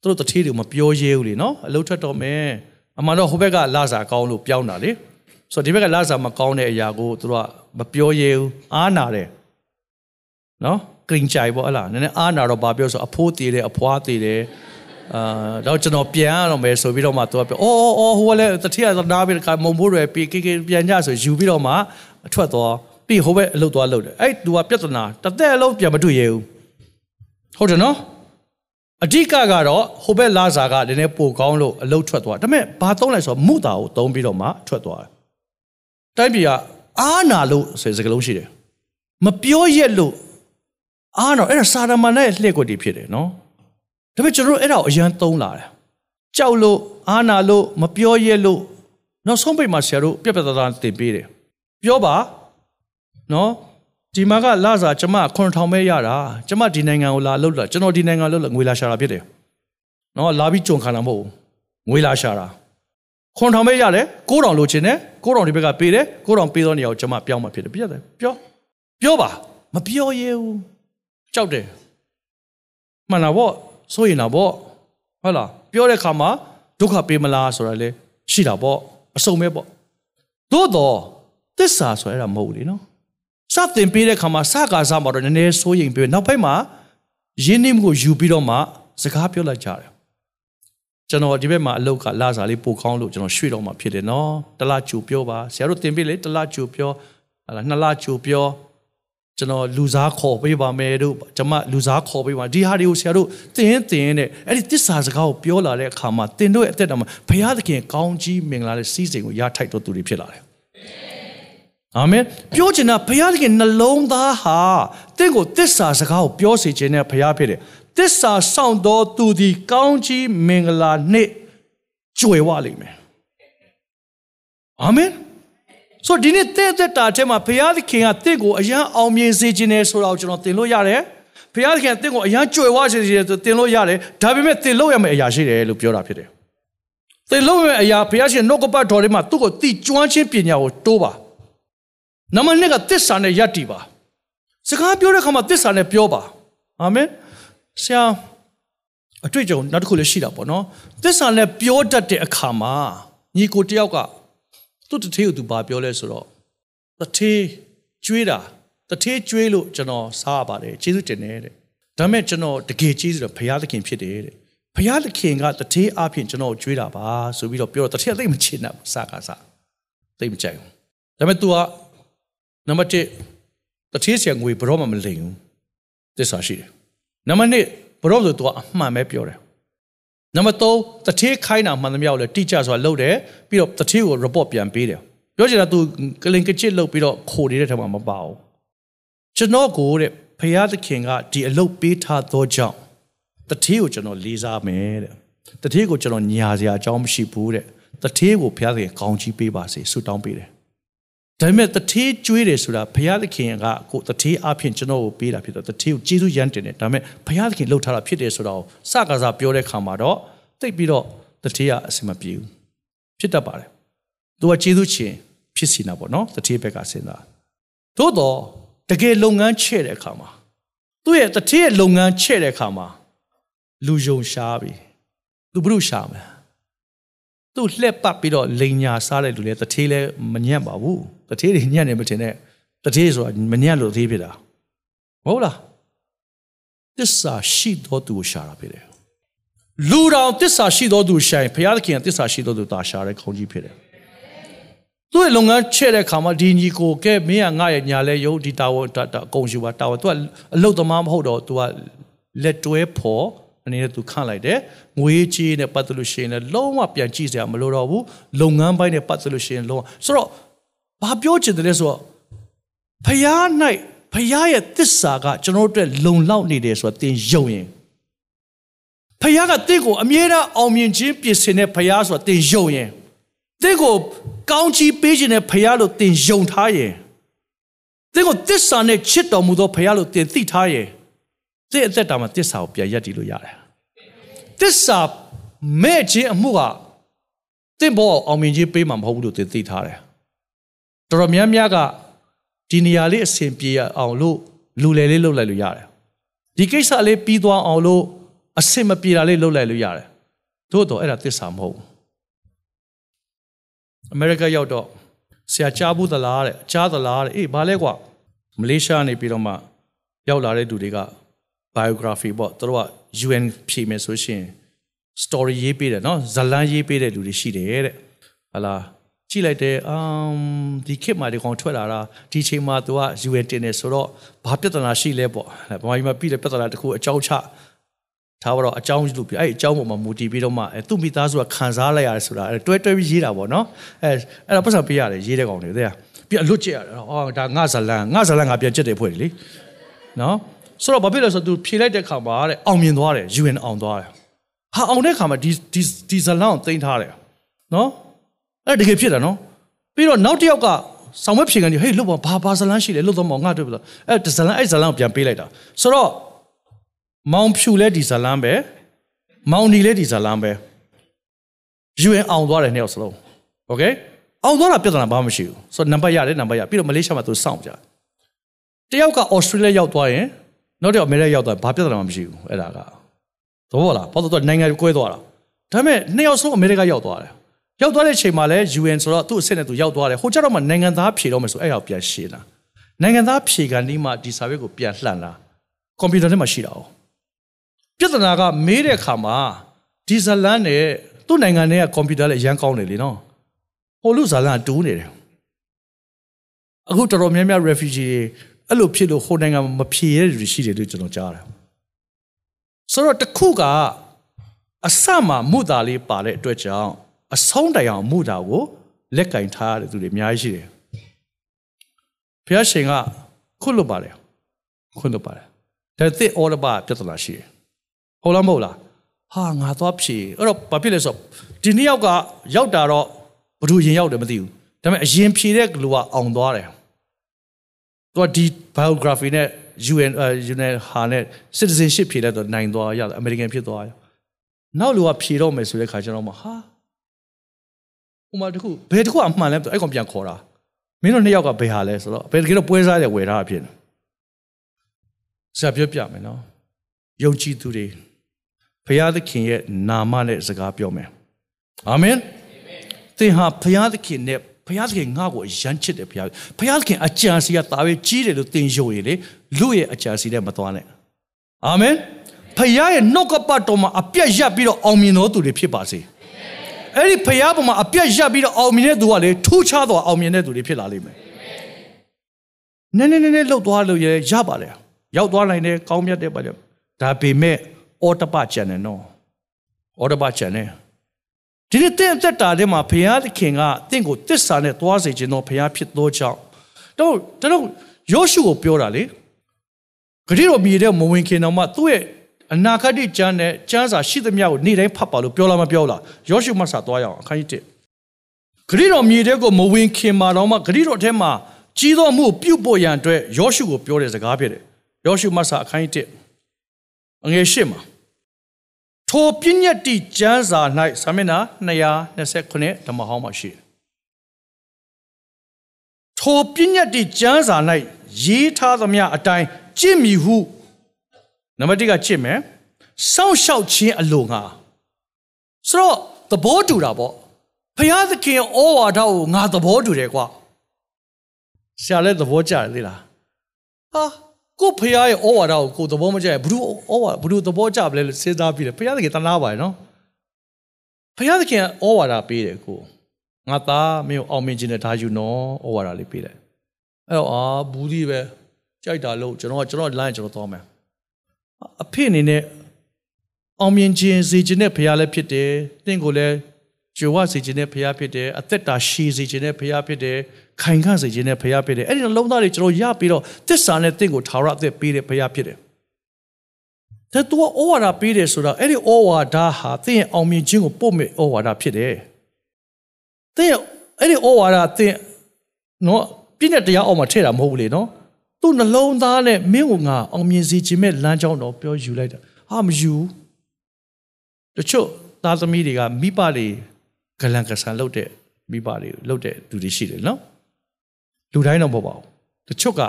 S2: သူတို့တတိတွေမပြောရဲဘူးလေနော်အလုတ်ထွက်တော့မယ်အမှန်တော့ဟိုဘက်ကလာစာကောင်းလို့ပြောင်းတာလေဆိုတော့ဒီဘက်ကလာစာမကောင်းတဲ့အရာကိုသူတို့ကမပြောရဲဘူးအားနာတယ်နော်ကရင်ကြိုင်ပေါ့ဟလားနည်းနည်းအားနာတော့ဗာပြောဆိုအဖိုးတည်တယ်အဖွားတည်တယ်အာတော့ကျွန်တော်ပြန်ရတော့မယ်ဆိုပြီးတော့မှသူကပြောအော်အော်ဟိုကလည်းတတိယနားပြီးကမုံမိုးတွေပြီးကေကေပြန်ကြဆိုယူပြီးတော့မှအထွက်သွား ပြီးဟိုဘက်အလုပ်သွားလုပ်တယ်အဲ့သူကပြဿနာတသက်အလုံးပြန်မတွေ့ရဘူးဟုတ်တယ်နော်အဓိကကတော့ဟိုဘက်လာစာကနည်းနည်းပိုကောင်းလို့အလုပ်ထွက်သွားဒါပေမဲ့ဘာသုံးလိုက်ဆိုမုတာကိုသုံးပြီးတော့မှထွက်သွားတယ်တိုင်းပြည်ကအာနာလို့ဆိုစကားလုံးရှိတယ်မပြောရက်လို့အာနော်အဲ့ဒါစာရမဏေရဲ့လှည့်ကွက်တွေဖြစ်တယ်နော်ဒါပေမဲ့ကျွန်တော်တို့အဲ့ဒါကိုအရန်သုံးလာတယ်ကြောက်လို့အာနာလို့မပြောရက်လို့နောက်ဆုံးပိတ်မှာဆရာတို့ပြက်ပြက်သားသားတင်ပေးတယ်ပြောပါ နော်ဒီမှာကလာစာကျမ9000ပဲရတာကျမဒီနိုင်ငံကိုလာလှုပ်လာကျွန်တော်ဒီနိုင်ငံလှုပ်လာငွေလာရှာတာဖြစ်တယ်နော်လာပြီးကြုံခံတာမဟုတ်ဘူးငွေလာရှာတာ9000ပဲရတယ်9000လိုချင်တယ်9000ဒီဘက်ကပေးတယ်9000ပေးသောနေရာကိုကျမပြောင်းမှဖြစ်တယ်ပြရတယ်ပြောပြောပါမပြောရဲဘူးကြောက်တယ်မှန်လားဗောဆိုရင်လားဗောဟုတ်လားပြောတဲ့ခါမှာဒုက္ခပေးမလားဆိုတာလေရှိတာဗောအစုံပဲဗောသို့တော့သစ္စာဆိုအဲ့ဒါမဟုတ်လေနော် စတင်ပေးတဲ့ခါမှာစကားစားမှာတော့နည်းနည်းစိုးရင်ပြီးနောက်ပိုင်းမှာရင်းနှီးမှုကိုယူပြီးတော့မှစကားပြောလိုက်ကြတယ်ကျွန်တော်ဒီဘက်မှာအလုတ်ကလာစားလေးပိုကောင်းလို့ကျွန်တော်ရွှေ့တော့မှဖြစ်တယ်နော်တလားကြိုပြောပါဆရာတို့တင်ပေးလေတလားကြိုပြောဟာလားနှစ်လားကြိုပြောကျွန်တော်လူစားခေါ်ပေးပါမယ်တို့ကျွန်မလူစားခေါ်ပေးပါဒီဟာတွေကိုဆရာတို့တင်းတင်းနဲ့အဲ့ဒီတစ္ဆာစကားကိုပြောလာတဲ့အခါမှာတင်တို့ရဲ့အသက်တာမှာဘုရားသခင်ကောင်းကြီးမင်္ဂလာတဲ့စီးစိမ်ကိုရထိုက်တော်သူတွေဖြစ်လာတယ် အာမင်ပြောချင်တာဘုရားသခင်နှလုံးသားဟာတင့်ကိုတစ္ဆာစကားကိုပြောစေခြင်းနဲ့ဘုရားဖြစ်တယ်တစ္ဆာဆောင်တော်သူသည်ကောင်းကြီးမင်္ဂလာနှင့်ကြွယ်ဝလိမ့်မယ်အာမင်ဆိုဒီနေ့တဲ့တဲ့တာထဲမှာဘုရားသခင်ကတင့်ကိုအရန်အောင်မြင်စေခြင်းနဲ့ဆိုတာကိုကျွန်တော်သင်လို့ရတယ်ဘုရားသခင်ကတင့်ကိုအရန်ကြွယ်ဝစေခြင်းနဲ့သင်လို့ရတယ်ဒါပေမဲ့သင်လို့ရမယ့်အရာရှိတယ်လို့ပြောတာဖြစ်တယ်သင်လို့ရမယ့်အရာဘုရားရှင်နှုတ်ကပတ်တော်ထဲမှာသူ့ကိုတိကျွမ်းခြင်းပညာကိုတိုးပါ နံပါတ်2ကသစ္စာနဲ့ယက်တီပါစကားပြောတဲ့အခါမှာသစ္စာနဲ့ပြောပါအာမင်ဆရာအတွေ့အကြုံနောက်တစ်ခုလည်းရှိတာပေါ့နော်သစ္စာနဲ့ပြောတတ်တဲ့အခါမှာညီကိုတယောက်ကသူ့တထေးကိုသူဘာပြောလဲဆိုတော့တထေးကျွေးတာတထေးကျွေးလို့ကျွန်တော်စားရပါတယ်ကျေးဇူးတင်တယ်တဲ့ဒါပေမဲ့ကျွန်တော်တကယ်ကျေးဇူးတော့ဘုရားသခင်ဖြစ်တယ်တဲ့ဘုရားသခင်ကတထေးအဖြစ်ကျွန်တော်ကျွေးတာပါဆိုပြီးတော့ပြောတော့တထေးကသိမချင်ဘူးစားကစားသိမကြိုက်ဘူးဒါပေမဲ့ तू က နံပါတ်1တထေးဆရာငွေဘရောမှမလိမ်ဘူးသစ္စာရှိတယ်နံပါတ်2ဘရောဆို तू ကအမှန်ပဲပြောတယ်နံပါတ်3တထေးခိုင်းတာမှန်သမျှကိုလည်းတိကျစွာလုပ်တယ်ပြီးတော့တထေးကို report ပြန်ပေးတယ်ပြောချင်တာ तू ကလင်ကချစ်လုပ်ပြီးတော့ခိုနေတဲ့ထက်မှမပါဘူးကျွန်တော်ကိုတဲ့ဖရာသခင်ကဒီအလုပ်ပေးထားသောကြောင့်တထေးကိုကျွန်တော်လေးစားမယ်တဲ့တထေးကိုကျွန်တော်ညာစရာအကြောင်းမရှိဘူးတဲ့တထေးကိုဘုရားသခင်ကောင်းချီးပေးပါစေဆုတောင်းပေးတယ် ဒါပေမဲ့တထေးကျွေးတယ်ဆိုတာဘုရားသခင်ကကိုတထေးအဖြစ်ကျွန်တော်ကိုပေးတာဖြစ်တော့တထေးကိုကျေးဇူးရမ်းတင်တယ်ဒါပေမဲ့ဘုရားသခင်လှုပ်ထားတာဖြစ်တယ်ဆိုတော့စကားစားပြောတဲ့ခါမှာတော့သိပြီးတော့တထေးကအစမပြေဘူးဖြစ်တတ်ပါတယ်သူကကျေးဇူးရှင်ဖြစ်စီနာပေါ့နော်တထေးဘက်ကစဉ်းစားသို့တော့တကယ်လုပ်ငန်းချဲ့တဲ့အခါမှာသူ့ရဲ့တထေးရဲ့လုပ်ငန်းချဲ့တဲ့အခါမှာလူယုံရှားပြီသူဘုရုရှားမယ်သူလှက်ပတ်ပြီးတော့လိန်ညာစားတဲ့လူလည်းတထေးလည်းမညံ့ပါဘူး တထေးတွေညံ့နေမထင်နဲ့တထေးဆိုတာမညံ့လို့တထေးဖြစ်တာမဟုတ်လားတစ္ဆာရှိတော်သူကိုရှာတာဖြစ်တယ်လူတော်တစ္ဆာရှိတော်သူရှာရင်ဘုရားသခင်ကတစ္ဆာရှိတော်သူတာရှာတဲ့ခေါင်းကြီးဖြစ်တယ်သူ့ရဲ့လုပ်ငန်းချဲ့တဲ့ခါမှာဒီညီကိုကဲမင်းကငါ့ရဲ့ညာလဲယုံဒီတာဝန်အကုန်ယူပါတာဝန် तू ကအလုတ်သမားမဟုတ်တော့ तू ကလက်တွဲဖို့အနေနဲ့ तू ခန့်လိုက်တယ်ငွေကြေးနဲ့ပတ်သက်လို့ရှိရင်လည်းလုံးဝပြန်ကြည့်စရာမလိုတော့ဘူးလုပ်ငန်းပိုင်းနဲ့ပတ်သက်လို့ရှိရင်လုံးဝဆိုတော့ ဘာပြောချင်တယ်လဲဆိုတော့ဖယား၌ဖယားရဲ့တစ္ဆာကကျွန်တော်တို့အတွက်လုံလောက်နေတယ်ဆိုတော့သင်ယုံရင်ဖယားကတင့်ကိုအမြဲတမ်းအောင်မြင်ခြင်းပြင်ဆင်တဲ့ဖယားဆိုတော့သင်ယုံရင်သင်ကိုကောင်းချီးပေးခြင်းနဲ့ဖယားလို့သင်ယုံထားရင်သင်ကိုတစ္ဆာနဲ့ချစ်တော်မူသောဖယားလို့သင်သိထားရင်သင်အသက်တာမှာတစ္ဆာကိုပြန်ရက်တည်လို့ရတယ်တစ္ဆာမဲ့ခြင်းအမှုကသင်ဘောအောင်မြင်ခြင်းပေးမှာမဟုတ်ဘူးလို့သင်သိထားတယ် တော်တော်များများကဒီနေရာလေးအဆင်ပြေအောင်လို့လူလေလေးလှုပ်လိုက်လို့ရတယ်ဒီကိစ္စလေးပြီးသွားအောင်လို့အဆင်မပြေတာလေးလှုပ်လိုက်လို့ရတယ်သို့တော့အဲ့ဒါသစ္စာမဟုတ်ဘူးအမေရိကရောက်တော့ဆရာကြားဘူးသလားတဲ့ကြားသလားတဲ့အေးဘာလဲကွာမလေးရှားနေပြီးတော့မှရောက်လာတဲ့သူတွေက biography ပေါ့သူတို့က UN ဖြေမယ်ဆိုရှင် story ရေးပေးတယ်နော်ဇလန်းရေးပေးတဲ့လူတွေရှိတယ်တဲ့ဟလာ ကြည့်လိုက်တယ်အမ်ဒီခေတ်မှာဒီကောင်ထွက်လာတာဒီချိန်မှာသူက UN တင်နေဆိုတော့ဘာပြဿနာရှိလဲပေါ့ဗမာပြည်မှာပြည်တဲ့ပြဿနာတခုအကြောင်းချထားတော့အကြောင်းလို့ပြအဲ့အကြောင်းပေါ်မှာမူတည်ပြီးတော့မှအဲသူ့မိသားစုကခံစားလိုက်ရတယ်ဆိုတာအဲတွဲတွဲပြီးရေးတာပေါ့နော်အဲအဲ့ဒါပတ်စံပေးရတယ်ရေးတဲ့ကောင်တွေတဲ့ပြီးအလွတ်ကျက်ရတယ်အော်ဒါငါဇလန်ငါဇလန်ငါပြန်ကျက်တယ်ဖွဲ့တယ်လေနော်ဆိုတော့ဘာဖြစ်လဲဆိုတော့သူဖြေလိုက်တဲ့ခါမှာတဲ့အောင်မြင်သွားတယ် UN အောင်သွားတယ်ဟာအောင်တဲ့ခါမှာဒီဒီဒီဇလန်ကိုတင်ထားတယ်နော် အဲ့တကယ်ဖြစ်တာနော်ပြီးတော့နောက်တစ်ယောက်ကဆောင်းမဖြေကန်ကြီးဟေးလှုပ်ပါဘာဘာဇလန်ရှိလဲလှုပ်တော့မငါတွေ့ပြီလားအဲ့ဇလန်အဲ့ဇလန်ကိုပြန်ပေးလိုက်တာဆိုတော့မောင်ဖြူလဲဒီဇလန်ပဲမောင်နီလဲဒီဇလန်ပဲ UN အောင်သွားတယ်နှစ်ယောက်စလုံးโอเคအောင်သွားတာပြဿနာဘာမှမရှိဘူးဆိုတော့နံပါတ်ရတယ်နံပါတ်ရပြီးတော့မလေးရှားမှာသူစောင့်ကြတယောက်ကဩစတြေးလျရောက်သွားရင်နောက်တစ်ယောက်အမေရိကရောက်သွားဘာပြဿနာမှမရှိဘူးအဲ့ဒါကသဘောလားဘာလို့တော့နိုင်ငံကွဲသွားတာဒါပေမဲ့နှစ်ယောက်ဆုံးအမေရိကရောက်သွားတယ် ရောက်သွားတဲ့ချိန်မှာလဲ UN ဆိုတော့သူ့အစ်စ်နဲ့သူရောက်သွားတယ်ဟိုကျတော့မှနိုင်ငံသားဖြေတော့မယ်ဆိုအဲ့ဒါပြန်ရှင်းတာနိုင်ငံသားဖြေကန်ဒီမှာဒီ survey ကိုပြန်လှန်တာကွန်ပျူတာထဲမှာရှိတာ哦ပြဿနာကမေးတဲ့အခါမှာဒီဇလန်နဲ့သူ့နိုင်ငံနဲ့ကကွန်ပျူတာလည်းအရန်ကောင်းတယ်လေနော်ဟိုလူဇလန်တူးနေတယ်အခုတော်တော်များများ refugee အဲ့လိုဖြစ်လို့ဟိုနိုင်ငံမဖြေရတဲ့လူရှိတယ်လို့ကျွန်တော်ကြားတယ်ဆိုတော့တခုကအစမှမုတာလေးပါတဲ့အတွက်ကြောင့် အဆုံးတိုင်အောင်မုတာကိုလက်ကင်ထားရတဲ့သူတွေအများကြီးရှိတယ်ဘုရားရှင်ကခွတ်လို့ပါတယ်ခွတ်လို့ပါတယ်ဒါသစ်အော်လပါပြဿနာရှိတယ်ဟုတ်လားမဟုတ်လားဟာငါသွားဖြေအဲ့တော့ဘာဖြစ်လဲဆိုဒီနှစ်ယောက်ကရောက်တာတော့ဘယ်သူရင်ရောက်တယ်မသိဘူးဒါပေမဲ့အရင်ဖြေတဲ့လူကအောင်သွားတယ်သူကဒီ biography နဲ့ UN UN ဟာနဲ့ citizenship ဖြေလိုက်တော့နိုင်သွားရအမေရိကန်ဖြစ်သွားရနောက်လူကဖြေတော့မယ်ဆိုတဲ့ခါကျတော့မှဟာ ဟိုမှာတခုဘယ်တခုအမှန်လဲအဲ့ကောင်ပြန်ခေါ်တာမင်းတို့နှစ်ယောက်ကဘယ်ဟာလဲဆိုတော့ဘယ်တကယ်တော့ပွဲစားတယ်ဝယ်ထားတာဖြစ်နေဆရာပြောပြမယ်နော်ယုံကြည်သူတွေဘုရားသခင်ရဲ့နာမနဲ့စကားပြောမယ်အာမင်သင်ဟာဘုရားသခင်နဲ့ဘုရားသခင်ငါ့ကိုရမ်းချစ်တယ်ဘုရားဘုရားသခင်အကြံစီကတာပဲကြီးတယ်လို့သင်ယုံရည်လေလူရဲ့အကြံစီနဲ့မသွားနဲ့အာမင်ဖခင်ရဲ့နှုတ်ကပတ်တော်မှာအပြတ်ရပ်ပြီးတော့အောင်မြင်တော်သူတွေဖြစ်ပါစေ အဲ့ဒီဖခင်ပေါ်မှာအပြတ်ရပ်ပြီးတော့အောင်မြင်တဲ့သူကလေထူးခြားသောအောင်မြင်တဲ့သူတွေဖြစ်လာလိမ့်မယ်နည်းနည်းနည်းနည်းလှုပ်သွားလို့ရရပါလေရောက်သွားနိုင်တယ်ကောင်းမြတ်တယ်ပါလေဒါပေမဲ့အော်တပချန်တယ်နော်အော်တပချန်တယ်ဒီနေ့တင့်အသက်တာထဲမှာဘုရားသခင်ကတင့်ကိုတစ္ဆာနဲ့သွားစေခြင်းတော့ဘုရားဖြစ်သောကြောင့်တော့တော့ယောရှုကိုပြောတာလေဂတိတော်မြေတဲ့မဝင်ခင်တော့မှသူ့ရဲ့ အနာဂတ်ကျမ်းနဲ့ကျမ်းစာရှိသမျှကိုနေ့တိုင်းဖတ်ပါလို့ပြောလာမပြောလားယောရှုမဆာသွားရအောင်အခန်းကြီး1ဂတိတော်မြေတဲ့ကိုမဝင်ခင်မှာတော့မှဂတိတော်ထဲမှာကြီးသောမှုပြုတ်ပေါ်ရန်အတွက်ယောရှုကိုပြောတဲ့စကားဖြစ်တယ်ယောရှုမဆာအခန်းကြီး1အငယ်၈မှာထိုပညတ်တိကျမ်းစာ၌စာမျက်နှာ229ဓမ္မဟောင်းမှာရှိတယ်ထိုပညတ်တိကျမ်းစာ၌ရေးထားသမျှအတိုင်းကြင့်မီဟု နံပါတ်1ကကြင့်မယ်စောင့်ရှောက်ခြင်းအလိုငါဆိုတော့သဘောတူတာပေါ့ဘုရားသခင်ဩဝါဒကိုငါသဘောတူတယ်ကွာဆရာလည်းသဘောကျတယ်လေလားဟာကိုဖရားရဲ့ဩဝါဒကိုကိုသဘောမကျရင်ဘ ᱹ ဩဝါဘ ᱹ သဘောကျပလဲလို့စဉ်းစားပြီးတယ်ဖရားသခင်တနာပါတယ်နော်ဖရားသခင်ဩဝါဒပေးတယ်ကိုငါသားမင်းအောင်မြင်ခြင်းနဲ့ဒါယူနော်ဩဝါဒလေးပေးတယ်အဲ့တော့အာဘူးဒီပဲကြိုက်တာလို့ကျွန်တော်ကကျွန်တော် line ကျွန်တော်သွားမယ် အဖေအနေနဲ့အောင်မြင်ခြင်းစေခြင်းနဲ့ဖရားလည်းဖြစ်တယ်တင့်ကိုလည်းကြွယ်ဝစေခြင်းနဲ့ဖရားဖြစ်တယ်အသက်တာရှည်စေခြင်းနဲ့ဖရားဖြစ်တယ်ခိုင်ခန့်စေခြင်းနဲ့ဖရားဖြစ်တယ်အဲ့ဒီလုံးသားတွေကျွန်တော်ရပြီးတော့သစ္စာနဲ့တင့်ကိုထာဝရအသက်ပေးတယ်ဖရားဖြစ်တယ်တဲ့သူကဩဝါဒပေးတယ်ဆိုတော့အဲ့ဒီဩဝါဒဟာတင့်ရဲ့အောင်မြင်ခြင်းကိုပို့မဲ့ဩဝါဒဖြစ်တယ်တင့်အဲ့ဒီဩဝါဒတင့်နော်ပြည့်တဲ့တရားအောက်မှာထည့်တာမဟုတ်ဘူးလေနော် သူ့နှလုံးသားနဲ့မင်းကိုငါအောင်မြင်စေခြင်းမဲ့လမ်းကြောင်းတော့ပြောယူလိုက်တာဟာမယူတချို့သားသမီးတွေကမိဘတွေကလန်ကဆန်လုပ်တဲ့မိဘတွေလုပ်တဲ့သူတွေရှိတယ်နော်လူတိုင်းတော့မဟုတ်ပါဘူးတချို့က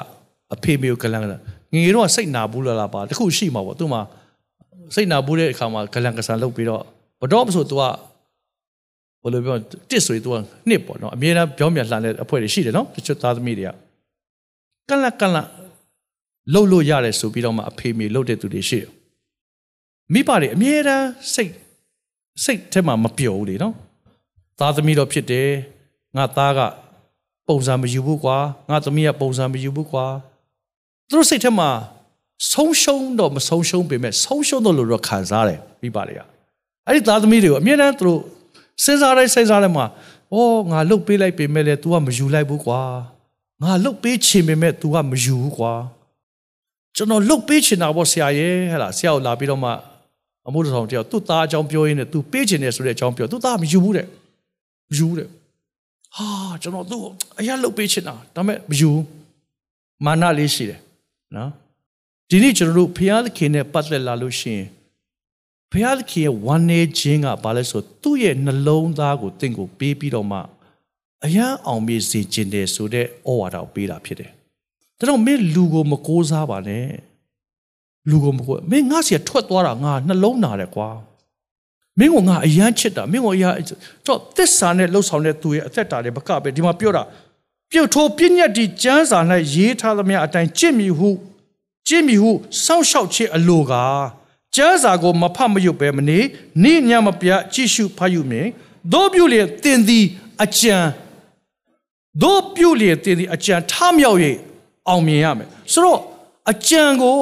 S2: အဖေမေကိုဂလန်ကစားငငယ်တော့စိတ်နာဘူးလားလားပါတခုရှိမှာပေါ့သူမှစိတ်နာဘူးတဲ့အခါမှာဂလန်ကစားလုပ်ပြီးတော့ဘတော့မဆို तू ကဘယ်လိုပြောတစ်ဆိုရင် तू ကနှစ်ပေါ့နော်အမြဲတမ်းပြောမြလှန်တဲ့အဖွဲ့တွေရှိတယ်နော်တချို့သားသမီးတွေက ကလကလလှုပ်လို့ရတယ်ဆိုပြီးတော့မှအဖေမေလှုပ်တဲ့သူတွေရှိတယ်မိဘတွေအမြဲတမ်းစိတ်စိတ်ထဲမှာမပျော်ဘူးလေနော်သားသမီးတော့ဖြစ်တယ်ငါသားကပုံစံမယူဘူးကွာငါသမီးကပုံစံမယူဘူးကွာသူတို့စိတ်ထဲမှာဆုံးရှုံးတော့မဆုံးရှုံးပေမဲ့ဆုံးရှုံးတော့လို့တော့ခံစားတယ်မိပါတွေကအဲ့ဒီသားသမီးတွေကိုအမြဲတမ်းသူတို့စဉ်းစားတိုင်းစဉ်းစားတိုင်းမှာဩငါလှုပ်ပေးလိုက်ပေမဲ့လည်း तू ကမယူလိုက်ဘူးကွာ ငါလှုပ်ပေးချင်ပေမဲ့ तू ကမယူဘူးကွာကျွန်တော်လှုပ်ပေးချင်တာပေါ့ဆရာရဲ့ဟဲ့လားဆရာကိုလာပြီးတော့မှအမှုတော်ဆောင်တယောက်သူ့သားအကြောင်းပြောရင်းနဲ့ तू ပေးချင်တယ်ဆိုတဲ့အကြောင်းပြောသူ့သားမယူဘူးတဲ့မယူတဲ့ဟာကျွန်တော်သူ့အရာလှုပ်ပေးချင်တာဒါပေမဲ့မယူမာနလေးရှိတယ်နော်ဒီနေ့ကျွန်တော်တို့ဘုရားသခင်နဲ့ပတ်သက်လာလို့ရှိရင်ဘုရားသခင်ရဲ့ဝမ်းနေခြင်းကဘာလဲဆိုသူ့ရဲ့နှလုံးသားကိုတင့်ကိုပေးပြီးတော့မှ အရာအောင်မြင်စေခြင်းတယ်ဆိုတဲ့ဩဝါဒကိုပေးတာဖြစ်တယ်ဒါတော့မင်းလူကိုမကိုးစားပါနဲ့လူကိုမကိုးမင်းငါစီထွက်သွားတာငါနှလုံးနာတယ်ကွာမင်းကငါအယမ်းချစ်တာမင်းကအရာတော့သစ္စာနဲ့လှုပ်ဆောင်တဲ့သူရဲ့အသက်တာတွေဘကပဲဒီမှာပြောတာပြုတ်ထိုးပြည့်ညတ်ဒီကျမ်းစာ၌ရေးထားသမျှအတိုင်းကြင့်မြူဟုကြင့်မြူဟုစောင့်ရှောက်ခြင်းအလိုကကျမ်းစာကိုမဖတ်မရွတ်ပဲမနေနေ့ညမပြကြည့်ရှုဖတ်ယူမည်တို့ပြုလျက်တင်သည်အကြံ တို့ပြုလျက်တင်သည်အကြံထမြောက်၍အောင်မြင်ရမယ်ဆိုတော့အကြံကို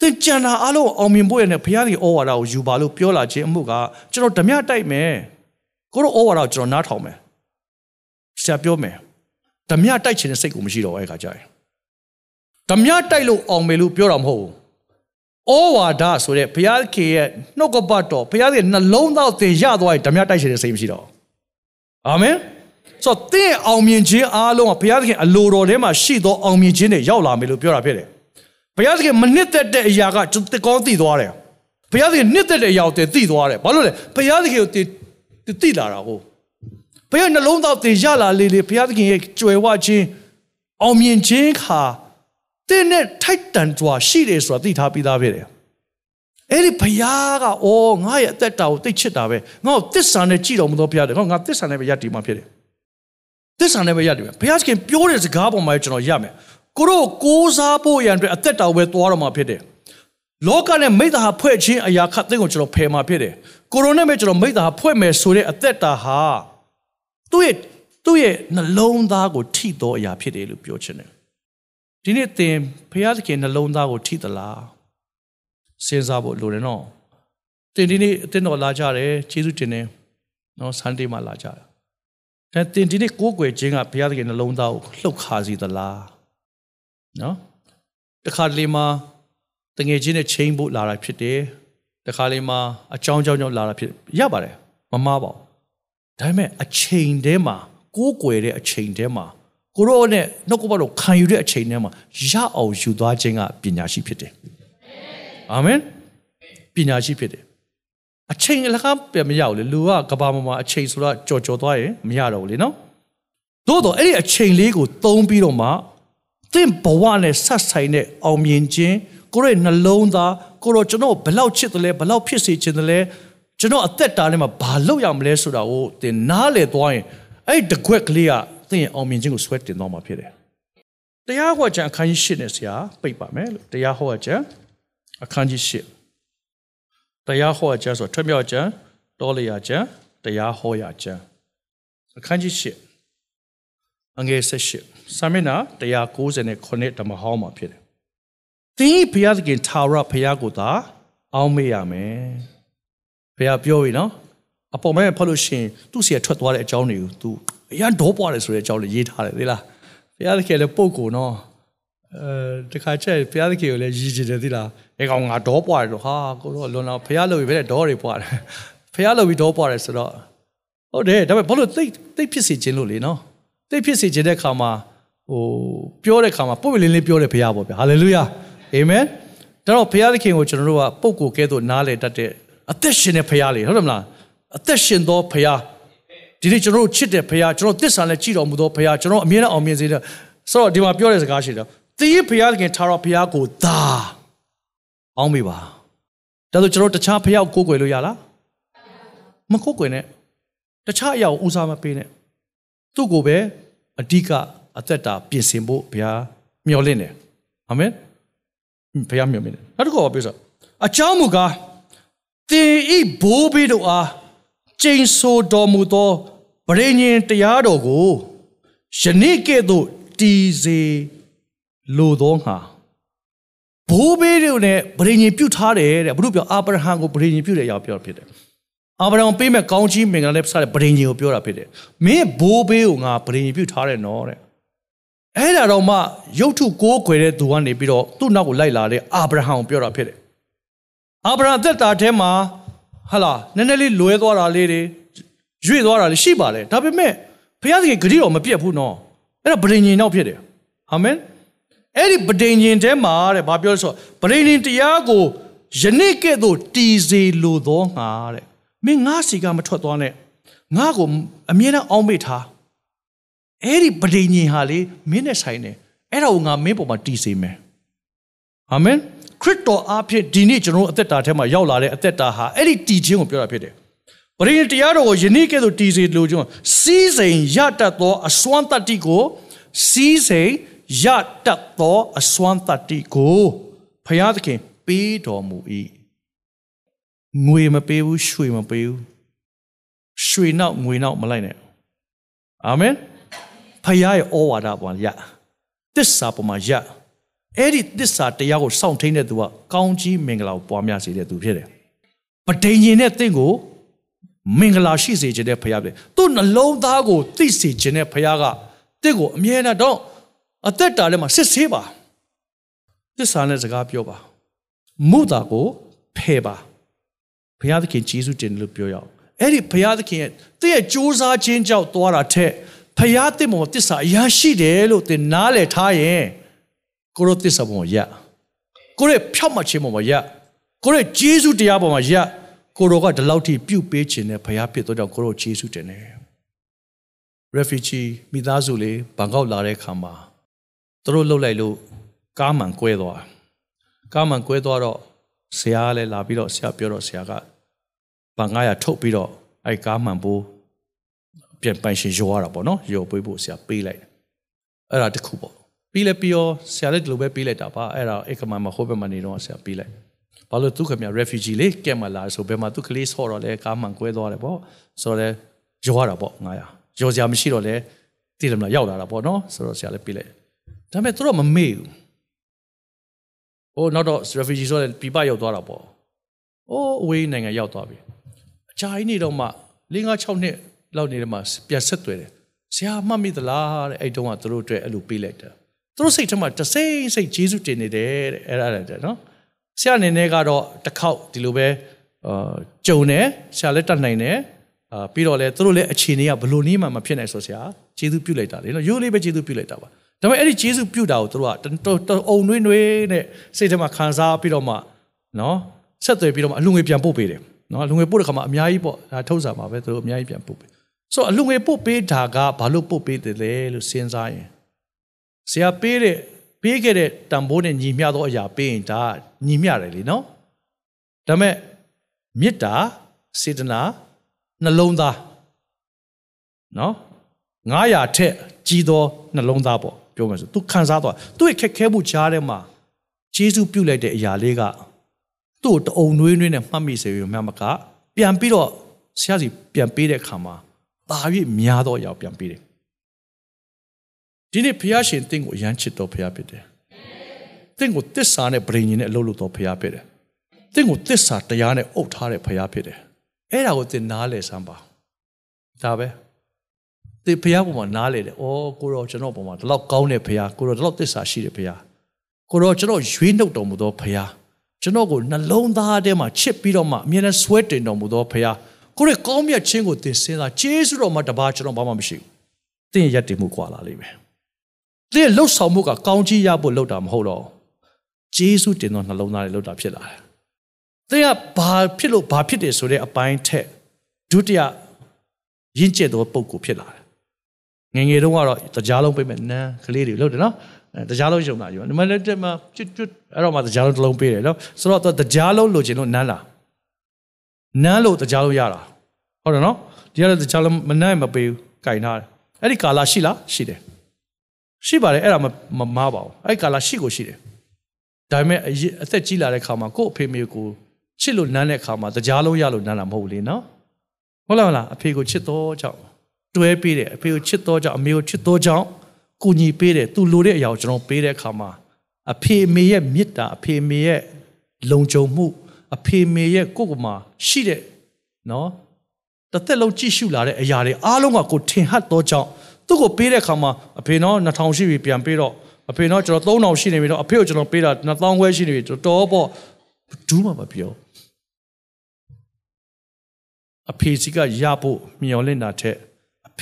S2: သင်ကြံတာအလုံးအောင်မြင်ဖို့ရတဲ့ဘုရားကြီးဩဝါဒကိုယူပါလို့ပြောလာခြင်းအမှုကကျွန်တော်ဓမြတိုက်မယ်ကိုတော့ဩဝါဒကိုကျွန်တော်နားထောင်မယ်ဆရာပြောမယ်ဓမြတိုက်ခြင်းတဲ့စိတ်ကိုမရှိတော့အဲ့ခါကြရင်ဓမြတိုက်လို့အောင်မယ်လို့ပြောတာမဟုတ်ဘူးဩဝါဒဆိုတဲ့ဘုရားခင်ရဲ့နှုတ်ကပတ်တော်ဘုရားရဲ့နှလုံးသားသင်ရသွားရင်ဓမြတိုက်ခြင်းတဲ့စိတ်မရှိတော့အာမင် ဆိုတော့သင်အောင်မြင်ခြင်းအားလုံးကဘုရားသခင်အလိုတော်ထဲမှာရှိသောအောင်မြင်ခြင်းတွေရောက်လာမယ်လို့ပြောတာဖြစ်တယ်ဘုရားသခင်မနစ်သက်တဲ့အရာကကျွန်တော်ကောင်းသိသွားတယ်ဘုရားသခင်နစ်သက်တဲ့အရာကိုတင်သိသွားတယ်ဘာလို့လဲဘုရားသခင်ကိုတင်သိလာတာကိုဘုရားနှလုံးသားတင်ရလာလေလေဘုရားသခင်ရဲ့ကြွယ်ဝခြင်းအောင်မြင်ခြင်းခါတတင်းနဲ့ထိုက်တန်စွာရှိတယ်ဆိုတာသိထားပြီးသားဖြစ်တယ်အဲ့ဒီဘုရားကအော်ငါရဲ့အသက်တာကိုသိချစ်တာပဲငါ့ကိုသစ္စာနဲ့ကြည်တော်မူသောဘုရားတယ်ဟောငါသစ္စာနဲ့ပဲယက်တည်မှဖြစ်တယ် သစ္စာနဲ့ပဲယက်တည်မယ်ဘုရားခင်ပြောတဲ့စကားပေါ်မှာကျွန်တော်ရမယ်ကိုတို့ကိုးစားဖို့ရန်အတွက်အသက်တာကိုပဲသွားတော့မှာဖြစ်တယ်လောကနဲ့မိသားဟာဖွဲ့ချင်းအရာခတ်သိကိုကျွန်တော်ဖယ်မှာဖြစ်တယ်ကိုရိုနဲ့ပဲကျွန်တော်မိသားဟာဖွဲ့မယ်ဆိုတဲ့အသက်တာဟာသူ့ရဲ့သူ့ရဲ့နှလုံးသားကိုထိတော်အရာဖြစ်တယ်လို့ပြောချင်တယ်ဒီနေ့သင်ဘုရားသခင်နှလုံးသားကိုထိသလားစဉ်းစားဖို့လိုတယ်နော်တင်ဒီနေ့အတင်းတော်လာကြတယ်ကျေးဇူးတင်တယ်နော်ဆန်ဒေးမှာလာကြတယ် အဲတင်ဒီနေ့ကိုးကွယ်ခြင်းကဘုရားသခင်နှလုံးသားကိုလှုပ်ခါစီသလားနော်တခါတလေမှာတငယ်ချင်းနဲ့ချိန်ဖို့လာတာဖြစ်တယ်တခါလေမှာအကြောင်းကြောင်းကြောင့်လာတာဖြစ်ရပါတယ်မမားပါဘူးဒါပေမဲ့အချိန်တည်းမှာကိုးကွယ်တဲ့အချိန်တည်းမှာကိုရောနဲ့နှုတ်ကပတော့ခံယူတဲ့အချိန်တည်းမှာရအောင်ယူသွားခြင်းကပညာရှိဖြစ်တယ်အာမင်ပညာရှိဖြစ်တယ် အချိန်အလကားပြန်မရဘူးလေလူကကဘာမှာအချိန်ဆိုတော့ကြော်ကြော်သွားရင်မရတော့ဘူးလေနော်သို့တော့အဲ့ဒီအချိန်လေးကိုသုံးပြီးတော့မှသင်ဘဝနဲ့ဆက်ဆိုင်တဲ့အောင်မြင်ခြင်းကိုရဲ့နှလုံးသားကိုရောကျွန်တော်ဘလောက်ချစ်တယ်လဲဘလောက်ဖြစ်စေချင်တယ်လဲကျွန်တော်အသက်တာထဲမှာဘာလုပ်ရမလဲဆိုတာကိုသင်နားလေသွားရင်အဲ့ဒီတကွက်ကလေးကသင်ရဲ့အောင်မြင်ခြင်းကိုဆွဲတင်သွားမှာဖြစ်တယ်တရားဟောကြံအခန်းကြီး၈နဲ့ဆရာပိတ်ပါမယ်လို့တရားဟောကြံအခန်းကြီး၈ တရားဟောကြံဆိုထွတ်မြောက်ကြံတောလျာကြံတရားဟောရကြံအခန်းကြီး၈အငယ်၁၈စာမျက်နှာ190ဓမ္မဟောင်းမှာဖြစ်တယ်သင်ဘုရားသခင်ထာဝရဘုရားကိုသာအောင်းမေ့ရမယ်ဘုရားပြောပြီနော်အပေါ်မဲ့ဖတ်လို့ရှိရင်သူ့စီကထွက်သွားတဲ့အကြောင်းတွေကို तू အရန်ဒေါပွားတယ်ဆိုတဲ့အကြောင်းလေးရေးထားတယ်သိလားဘုရားသခင်လည်းပုတ်ကိုနော် အဲတခါကျဘုရားသခင်ကိုလည်းရည်ကြည်တယ်သိလားအဲကောင်ငါဒေါပွားတယ်တော့ဟာကိုတော့လွန်တော့ဘုရားလုပ်ပြီးပဲဒေါတွေပွားတယ်ဘုရားလုပ်ပြီးဒေါပွားတယ်ဆိုတော့ဟုတ်တယ်ဒါပေမဲ့ဘာလို့သိသိဖြစ်စီခြင်းလို့လေနော်သိဖြစ်စီခြင်းတဲ့ခါမှာဟိုပြောတဲ့ခါမှာပုတ်ပလင်းလေးပြောတယ်ဘုရားပေါ့ဗျာဟာလေလုယာအာမင်ဒါတော့ဘုရားသခင်ကိုကျွန်တော်တို့ကပုပ်ကိုကဲသို့နားလေတတ်တဲ့အသက်ရှင်တဲ့ဘုရားလေဟုတ်တယ်မလားအသက်ရှင်သောဘုရားဒီနေ့ကျွန်တော်တို့ချစ်တဲ့ဘုရားကျွန်တော်သစ္စာနဲ့ကြည်တော်မူသောဘုရားကျွန်တော်အမြဲတမ်းအောင်မြင်စေတဲ့ဆိုတော့ဒီမှာပြောတဲ့စကားရှိတယ် သင်ရဲ့ဘုရားသခင်ထာဝရဘုရားကိုသာအောင်းမိပါဒါဆိုကျွန်တော်တခြားဘုရားကိုကိုးကွယ်လို့ရလားမကိုးကွယ်နဲ့တခြားအရာကိုဦးစားမပေးနဲ့သူ့ကိုပဲအဓိကအသက်တာပြင်ဆင်ဖို့ဘုရားမျှော်လင့်တယ်အာမင်ဘုရားမြင်မိတယ်နောက်တစ်ခုကပြောဆိုအကြောင်းမူကားသင်ဤဘိုးဘေးတို့အားကျိန်ဆိုတော်မူသောဗြိဉ္ဉ်တရားတော်ကိုယနေ့ကဲ့သို့တည်စေ လိုသောငါဘိုးဘေးတို့နဲ့ဗြိဉ္ဉ်ပြုထားတယ်တဲ့ဘုရုပြောအာဗြဟံကိုဗြိဉ္ဉ်ပြုတဲ့အရာပြောဖြစ်တယ်အာဗြဟံပေးမဲ့ကောင်းကြီးမင်္ဂလာနဲ့ဆက်တဲ့ဗြိဉ္ဉ်ကိုပြောတာဖြစ်တယ်မင်းဘိုးဘေးကိုငါဗြိဉ္ဉ်ပြုထားတယ်နော်တဲ့အဲ့ဒါတော့မှရုပ်ထုကိုးခွေတဲ့သူကနေပြီးတော့သူ့နောက်ကိုလိုက်လာတဲ့အာဗြဟံကိုပြောတာဖြစ်တယ်။အာဗြဟံသက်တာထဲမှာဟာလာနည်းနည်းလေးလွဲသွားတာလေးတွေရွေ့သွားတာလေးရှိပါလေ။ဒါပေမဲ့ဘုရားသခင်ဂရုတော်မပြတ်ဘူးနော်။အဲ့ဒါဗဒိန်ရင်တော့ဖြစ်တယ်။အာမင်။ အဲ့ဒီဗဒိန်ရင်ထဲမှာတဲ့ဘာပြောလဲဆိုဗဒိန်ရင်တရားကိုယနေ့ကဲ့သို့တည်စေလိုသောငါတဲ့။မင်းငါစီကမထွက်သွားနဲ့။ငါကိုအမြဲတမ်းအောင်းမိထားအဲ့ဒီပဋိညာဉ်ဟာလေမင်းနဲ့ဆိုင်တယ်အဲ့ဒါကိုငါမင်းပေါ်မှာတည်စေမယ်အာမင်ခရစ်တော်အားဖြင့်ဒီနေ့ကျွန်တော်အသက်တာထဲမှာရောက်လာတဲ့အသက်တာဟာအဲ့ဒီတည်ခြင်းကိုပြောတာဖြစ်တယ်ပရိယတရားတော်ကိုယနေ့ကဲ့သို့တည်စေလို့ကျွန်စီးစိမ်ရတတ်သောအစွမ်းတတ္တိကိုစီးစိမ် ရတတ်သောအစွမ်းတတ္တိကိုဖျားသခင် ပေးတော်မူ၏ငွေမပေးဘူးရွှေမပေးဘူးရွှေနောက်ငွေနောက်မလိုက်နဲ့အာမင်ဖခင်ရဲ့ဩဝါဒပေါ်ရတစ္ဆာပေါ်မှာရအဲ့ဒီတစ္ဆာတရားကိုစောင့်ထိန်တဲ့သူကကောင်းကြီးမင်္ဂလာကိုပွားများစေတဲ့သူဖြစ်တယ်ပဋိညာဉ်နဲ့တင့်ကိုမင်္ဂလာရှိစေခြင်းတဲ့ဖခင်ပဲသူ့နှလုံးသားကိုသိစေခြင်းတဲ့ဖခင်ကတင့်ကိုအမြဲတမ်းတော့ အသက်တာထဲမှာစစ်ဆေးပါတစ္ဆာနဲ့စကားပြောပါမုတာကိုဖယ်ပါဘုရားသခင်ယေရှုတင်လို့ပြောရအောင်အဲ့ဒီဘုရားသခင်ရဲ့တည့်ရဲ့စူးစမ်းခြင်းကြောင့်သွားတာထက်ဖယားတင့်ပေါ်တစ္ဆာအရာရှိတယ်လို့သင်နားလည်ထားရင်ကိုရောတစ္ဆာပေါ်ရကိုရဲ့ဖြောက်မှတ်ခြင်းပေါ်မှာရကိုရဲ့ဂျေစုတရားပေါ်မှာရကိုရောကဒီလောက်ထိပြုတ်ပေးခြင်းနဲ့ဖယားဖြစ်တော့ကြောင့်ကိုရောဂျေစုတင်တယ် refugee မိသားစုလေးဘန်ကောက်လာတဲ့ခါမှာ သူတို့လှုပ်လိုက်လို့ကားမှန်ကွဲသွားကားမှန်ကွဲသွားတော့ဆရာကလည်းလာပြီးတော့ဆရာပြောတော့ဆရာကဘာ900ထုတ်ပြီးတော့အဲ့ကားမှန်ဖို့ပြန်ပိုင်ရှင်ရောရတာပေါ့နော်ရောပေးဖို့ဆရာပေးလိုက်အဲ့ဒါတခုပေါ့ပြီးလဲပြီးရောဆရာလည်းဒီလိုပဲပေးလိုက်တာပါအဲ့ဒါအိတ်ကမမှာဟိုဘက်မှာနေတော့ဆရာပေးလိုက်ဘာလို့သူခင်ဗျ refugee လေးကဲမလာဆိုဘယ်မှာသူကလေးဆော့တော့လဲကားမှန်ကွဲသွားတယ်ပေါ့ဆိုတော့ရောရတာပေါ့900ရောစရာမရှိတော့လဲတည်တယ်မလားရောက်လာတာပေါ့နော်ဆိုတော့ဆရာလည်းပေးလိုက် ဒါပေမဲ့သူတို့မမေ့ဘူးဟိုနောက်တော့ refugee ဆိုတဲ့ပြပရောက်သွားတာပေါ့။အိုးအဝေးနိုင်ငံရောက်သွားပြီ။အကြာကြီးနေတော့မှ၄၅6နှစ်လောက်နေတော့မှပြန်ဆက်သွယ်တယ်။ဆရာမှတ်မိသလားတဲ့အဲ့တုန်းကသူတို့အတွက်အဲ့လိုပေးလိုက်တယ်။သူတို့စိတ်ထဲမှာတစိမ့်စိတ်ဂျေစုတင်နေတယ်တဲ့အဲ့ဒါတဲ့နော်။ဆရာအနေနဲ့ကတော့တစ်ခေါက်ဒီလိုပဲအာကြုံတယ်ဆရာလည်းတတ်နိုင်တယ်အာပြီးတော့လေသူတို့လည်းအခြေအနေကဘလို့နည်းမှမဖြစ်နိုင်ဆိုဆရာဂျေစုပြုတ်လိုက်တာလေနော်ရိုးလေးပဲဂျေစုပြုတ်လိုက်တာပါ။ ဒါပေမဲ့အဲ့ဒီဂျေစုပြုတ်တာကိုသူတို့ကအုံနှွေးနှွေးနဲ့စိတ်ထဲမှာခံစားပြီးတော့မှနော်ဆက်သွယ်ပြီးတော့မှအလူငွေပြန်ပို့ပေးတယ်နော်အလူငွေပို့တဲ့ခါမှာအများကြီးပေါ့ဒါထုတ်စာမှာပဲသူတို့အများကြီးပြန်ပို့ပေးဆိုတော့အလူငွေပို့ပေးတာကဘာလို့ပို့ပေးတယ်လဲလို့စဉ်းစားရင်ဆရာပေးတဲ့ပေးခဲ့တဲ့တန်ဖိုးနဲ့ညီမျှသောအရာပေးရင်ဒါညီမျှတယ်လေနော်ဒါပေမဲ့မေတ္တာစေတနာနှလုံးသားနော်900ထက်ကြီးသောနှလုံးသားပေါ့ ပြောမှဆိုသူခံစားသွားသူ့ရဲ့ခက်ခဲမှုကြားထဲမှာဂျေစုပြုတ်လိုက်တဲ့အရာလေးကသူ့တအုံနွေးနွေးနဲ့မှတ်မိစေရုံမှမကပြန်ပြီးတော့ဆရာစီပြန်ပေးတဲ့အခါမှာပါ၍များသောအရာပြန်ပေးတယ်ဒီနေ့ဖះရှင်တင့်ကိုအရန်ချစ်တော်ဖះဖြစ်တယ်တင့်ကိုတစ္ဆာနဲ့ပြင်ရင်နဲ့အလုပ်လုပ်တော်ဖះဖြစ်တယ်တင့်ကိုတစ္ဆာတရားနဲ့အုပ်ထားတဲ့ဖះဖြစ်တယ်အဲ့ဒါကိုသင်နားလည်စမ်းပါဒါပဲ ဒီဖះပေါ်မှာနားလေတယ်။အော်ကိုရောကျွန်တော်ပေါ်မှာဒီလောက်ကောင်းတဲ့ဖះကိုရောဒီလောက်သစ္စာရှိတဲ့ဖះကိုရောကျွန်တော်ရွေးနှုတ်တော်မူသောဖះကျွန်တော်ကိုနှလုံးသားထဲမှာချစ်ပြီးတော့မှအမြဲတမ်းဆွဲတင်တော်မူသောဖះကိုရဲ့ကောင်းမြတ်ခြင်းကိုသင်စဉ်းစားကျေးဇူးတော်မှာတပါကျွန်တော်ဘာမှမရှိဘူး။သင်ရက်တည်မှုကွာလာလိမ့်မယ်။သင်လှုပ်ဆောင်မှုကကောင်းကြီးရဖို့လှုပ်တာမဟုတ်တော့ကျေးဇူးတင်သောနှလုံးသားတွေလှုပ်တာဖြစ်လာတယ်။သင်ကဘာဖြစ်လို့ဘာဖြစ်တယ်ဆိုတဲ့အပိုင်းထက်ဒုတိယရင့်ကျက်သောပုံကိုဖြစ်လာတယ် ငငယ်တုန်းကတော့တရားလုံးပေးမယ်နန်းကလေးတွေလို့တယ်နော်တရားလုံးရုံတာယူဒီမှာလည်းတက်မှာကျွတ်ကျွတ်အဲ့တော့မှတရားလုံးတစ်လုံးပေးတယ်နော်ဆိုတော့သူတရားလုံးလိုချင်လို့နန်းလာနန်းလို့တရားလုံးရတာဟုတ်တယ်နော်ဒီကလည်းတရားလုံးမနန်းမပေးဘူးကင်ထားတယ်အဲ့ဒီကာလာရှိလားရှိတယ်ရှိပါတယ်အဲ့ဒါမမားပါဘူးအဲ့ဒီကာလာရှိကိုရှိတယ်ဒါပေမဲ့အသက်ကြီးလာတဲ့ခါမှာကို့အဖေမေကိုချစ်လို့နန်းတဲ့ခါမှာတရားလုံးရလို့နန်းတာမဟုတ်ဘူးလေနော်ဟုတ်လားမလားအဖေကိုချစ်တော့ကြောင့် တွဲပေးတယ်အဖေကိုချစ်တော့ကြောင့်အမေကိုချစ်တော့ကြောင့်ကူညီပေးတယ်သူလိုတဲ့အရာကိုကျွန်တော်ပေးတဲ့အခါမှာအဖေအမေရဲ့မေတ္တာအဖေအမေရဲ့လုံခြုံမှုအဖေအမေရဲ့ကိုယ့်ကိုယ်မှာရှိတဲ့နော်တစ်သက်လုံးကြည့်ရှုလာတဲ့အရာတွေအားလုံးကကိုထင်ဟပ်တော့ကြောင့်သူ့ကိုပေးတဲ့အခါမှာအဖေနော်2000ရှိပြီပြန်ပေးတော့အဖေနော်ကျွန်တော်3000ရှိနေပြီတော့အဖေကိုကျွန်တော်ပေးတာ2000ခွဲရှိနေပြီတော်ပေါ့ဘူးမှမပြောအဖေစီကရဖို့မျှော်လင့်တာထက်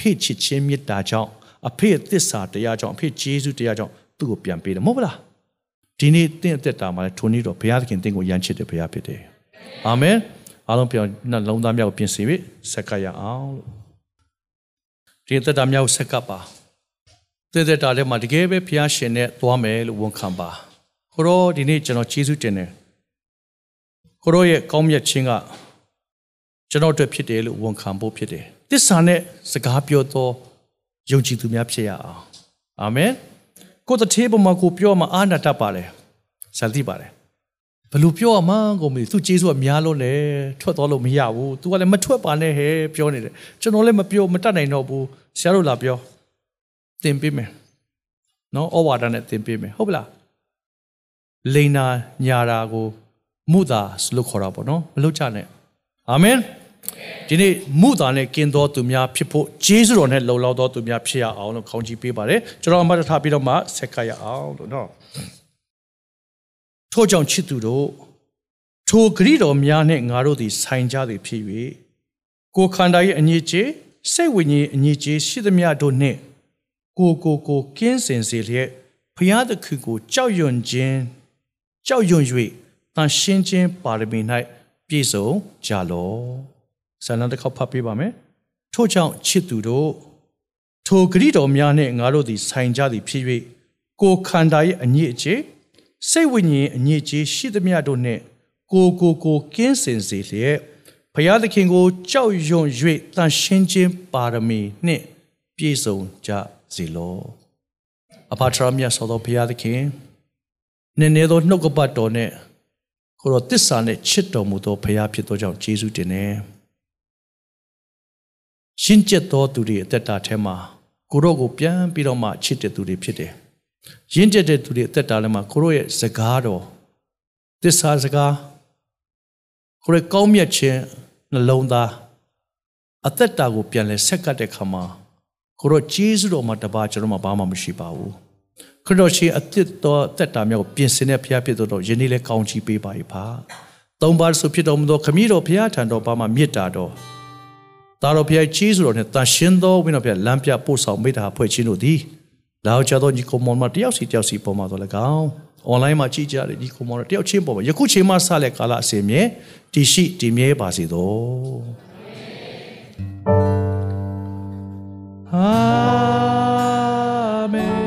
S2: ဖေချစ်ချင်းမေတ္တာကြောင့်အဖေသစ္စာတရားကြောင့်အဖေဂျေဇုတရားကြောင့်သူ့ကိုပြန်ပေးတယ်မဟုတ်လားဒီနေ့တင့်အသက်တာမှာလည်းထိုနည်းတော့ဘုရားသခင်တင့်ကိုယမ်းချစ်တဲ့ဘုရားဖြစ်တယ်အာမင်အားလုံးပြောနှလုံးသားမြောက်ပြင်ဆင်ပြီးဆက်ကပ်ရအောင်လို့ဒီသက်တာမြောက်ဆက်ကပ်ပါသက်သက်တာထဲမှာတကယ်ပဲဘုရားရှင်နဲ့သွားမယ်လို့ဝန်ခံပါကိုရောဒီနေ့ကျွန်တော်ကျေးဇူးတင်တယ်ကိုရောရဲ့ကောင်းမြတ်ခြင်းကကျွန်တော်အတွက်ဖြစ်တယ်လို့ဝန်ခံဖို့ဖြစ်တယ် တစ္ဆာနဲ့စကားပြောသောယုံကြည်သူများဖြစ်ရအောင်အာမင်ကိုတသေးပေါ်မှာကိုပြောမှအာနာတတ်ပါတယ်ဇာတိပါတယ်ဘလို့ပြောရမှန်းကိုမသိသူကျေးဇူးကများလို့လေထွက်သွားလို့မရဘူး तू ကလည်းမထွက်ပါနဲ့ဟဲ့ပြောနေတယ်ကျွန်တော်လည်းမပြောမတတ်နိုင်တော့ဘူးဆရာတို့လာပြောသင်ပေးမယ်နော်ဩဝါဒနဲ့သင်ပေးမယ်ဟုတ်ပလားလိန်နာညာတာကိုမုသာလို့ခေါ်တာပေါ့နော်မလုပ်ကြနဲ့အာမင် ဒီနေ့မုသာနဲ့กินတော်သူများဖြစ်ဖို့ဂျေဇုတော်နဲ့လုံလောက်တော်သူများဖြစ်ရအောင်လို့ခေါင်းကြီးပေးပါတယ်ကျွန်တော်အမှတ်ထားပြီးတော့မှဆက်ကရအောင်လို့နော်ထို့ကြောင့်ချစ်သူတို့ထိုဂရိတော်များနဲ့ငါတို့သည်ဆိုင်ကြသည်ဖြစ်၍ကိုခန္ဓာရဲ့အညစ်အကြေးစိတ်ဝိညာဉ်အညစ်အကြေးရှိသမျှတို့နှင့်ကိုကိုကိုကင်းစင်စေလျက်ဘုရားသခင်ကိုကြောက်ရွံ့ခြင်းကြောက်ရွံ့၍တန်ရှင်းခြင်းပါရမီ၌ပြည့်စုံကြလော့ ဇာလံတစ်ခေါက်ဖတ်ပေးပါမယ်ထို့ကြောင့်ချစ်သူတို့ထိုဂရိတော်များနှင့်ငါတို့သည်ဆိုင်ကြသည်ဖြစ်၍ကိုခန္ဓာရဲ့အညစ်အကြေးစိတ်ဝိညာဉ်အညစ်အကြေးရှိသမျှတို့နှင့်ကိုကိုကိုကင်းစင်စေလျက်ဘုရားသခင်ကိုကြောက်ရွံ့၍တန်ရှင်းခြင်းပါရမီနှင့်ပြည့်စုံကြစေလောအဖာထရမြတ်သောဘုရားသခင်နည်းနည်းသောနှုတ်ကပတ်တော်နဲ့ကိုရောတစ္ဆာနဲ့ချစ်တော်မူသောဘုရားဖြစ်သောကြောင့်ယေရှုတင်နေ ရှင်းကျက်သောသူတွေအသက်တာထဲမှာကိုရောကိုပြန်ပြီးတော့မှချစ်တဲ့သူတွေဖြစ်တယ်။ရင်းကျက်တဲ့သူတွေအသက်တာထဲမှာကိုရောရဲ့စကားတော်သစ္စာစကားကိုရောကောင်းမြတ်ခြင်းနှလုံးသားအသက်တာကိုပြန်လဲဆက်ကပ်တဲ့ခါမှာကိုရောဂျေဇုတော်မှာတပါကျွန်တော်မှဘာမှမရှိပါဘူးခရစ်တော်ရှင်အသက်တော်တက်တာမျိုးကိုပြင်ဆင်တဲ့ဘုရားဖြစ်တော်ယနေ့လဲကောင်းချီးပေးပါ၏ပါသုံးပါးဆိုဖြစ်တော်မူသောခမည်းတော်ဘုရားထံတော်ဘာမှမြစ်တာတော် သာတော်ဖျားကြီးဆိုတော်နဲ့တန်ရှင်းသောဝိနောဖျားလမ်းပြပို့ဆောင်မိတ္တာဖွဲ့ခြင်းတို့သည်လာကြသောညီကောင်မောင်မတယောက်စီတယောက်စီပေါ်မှာတော့လကောင်းအွန်လိုင်းမှာကြည့်ကြတယ်ညီကောင်မောင်တယောက်ချင်းပေါ်မှာယခုချိန်မှစတဲ့ကာလအစဉ်မြဲတည်ရှိတည်မြဲပါစေတော့အာမင်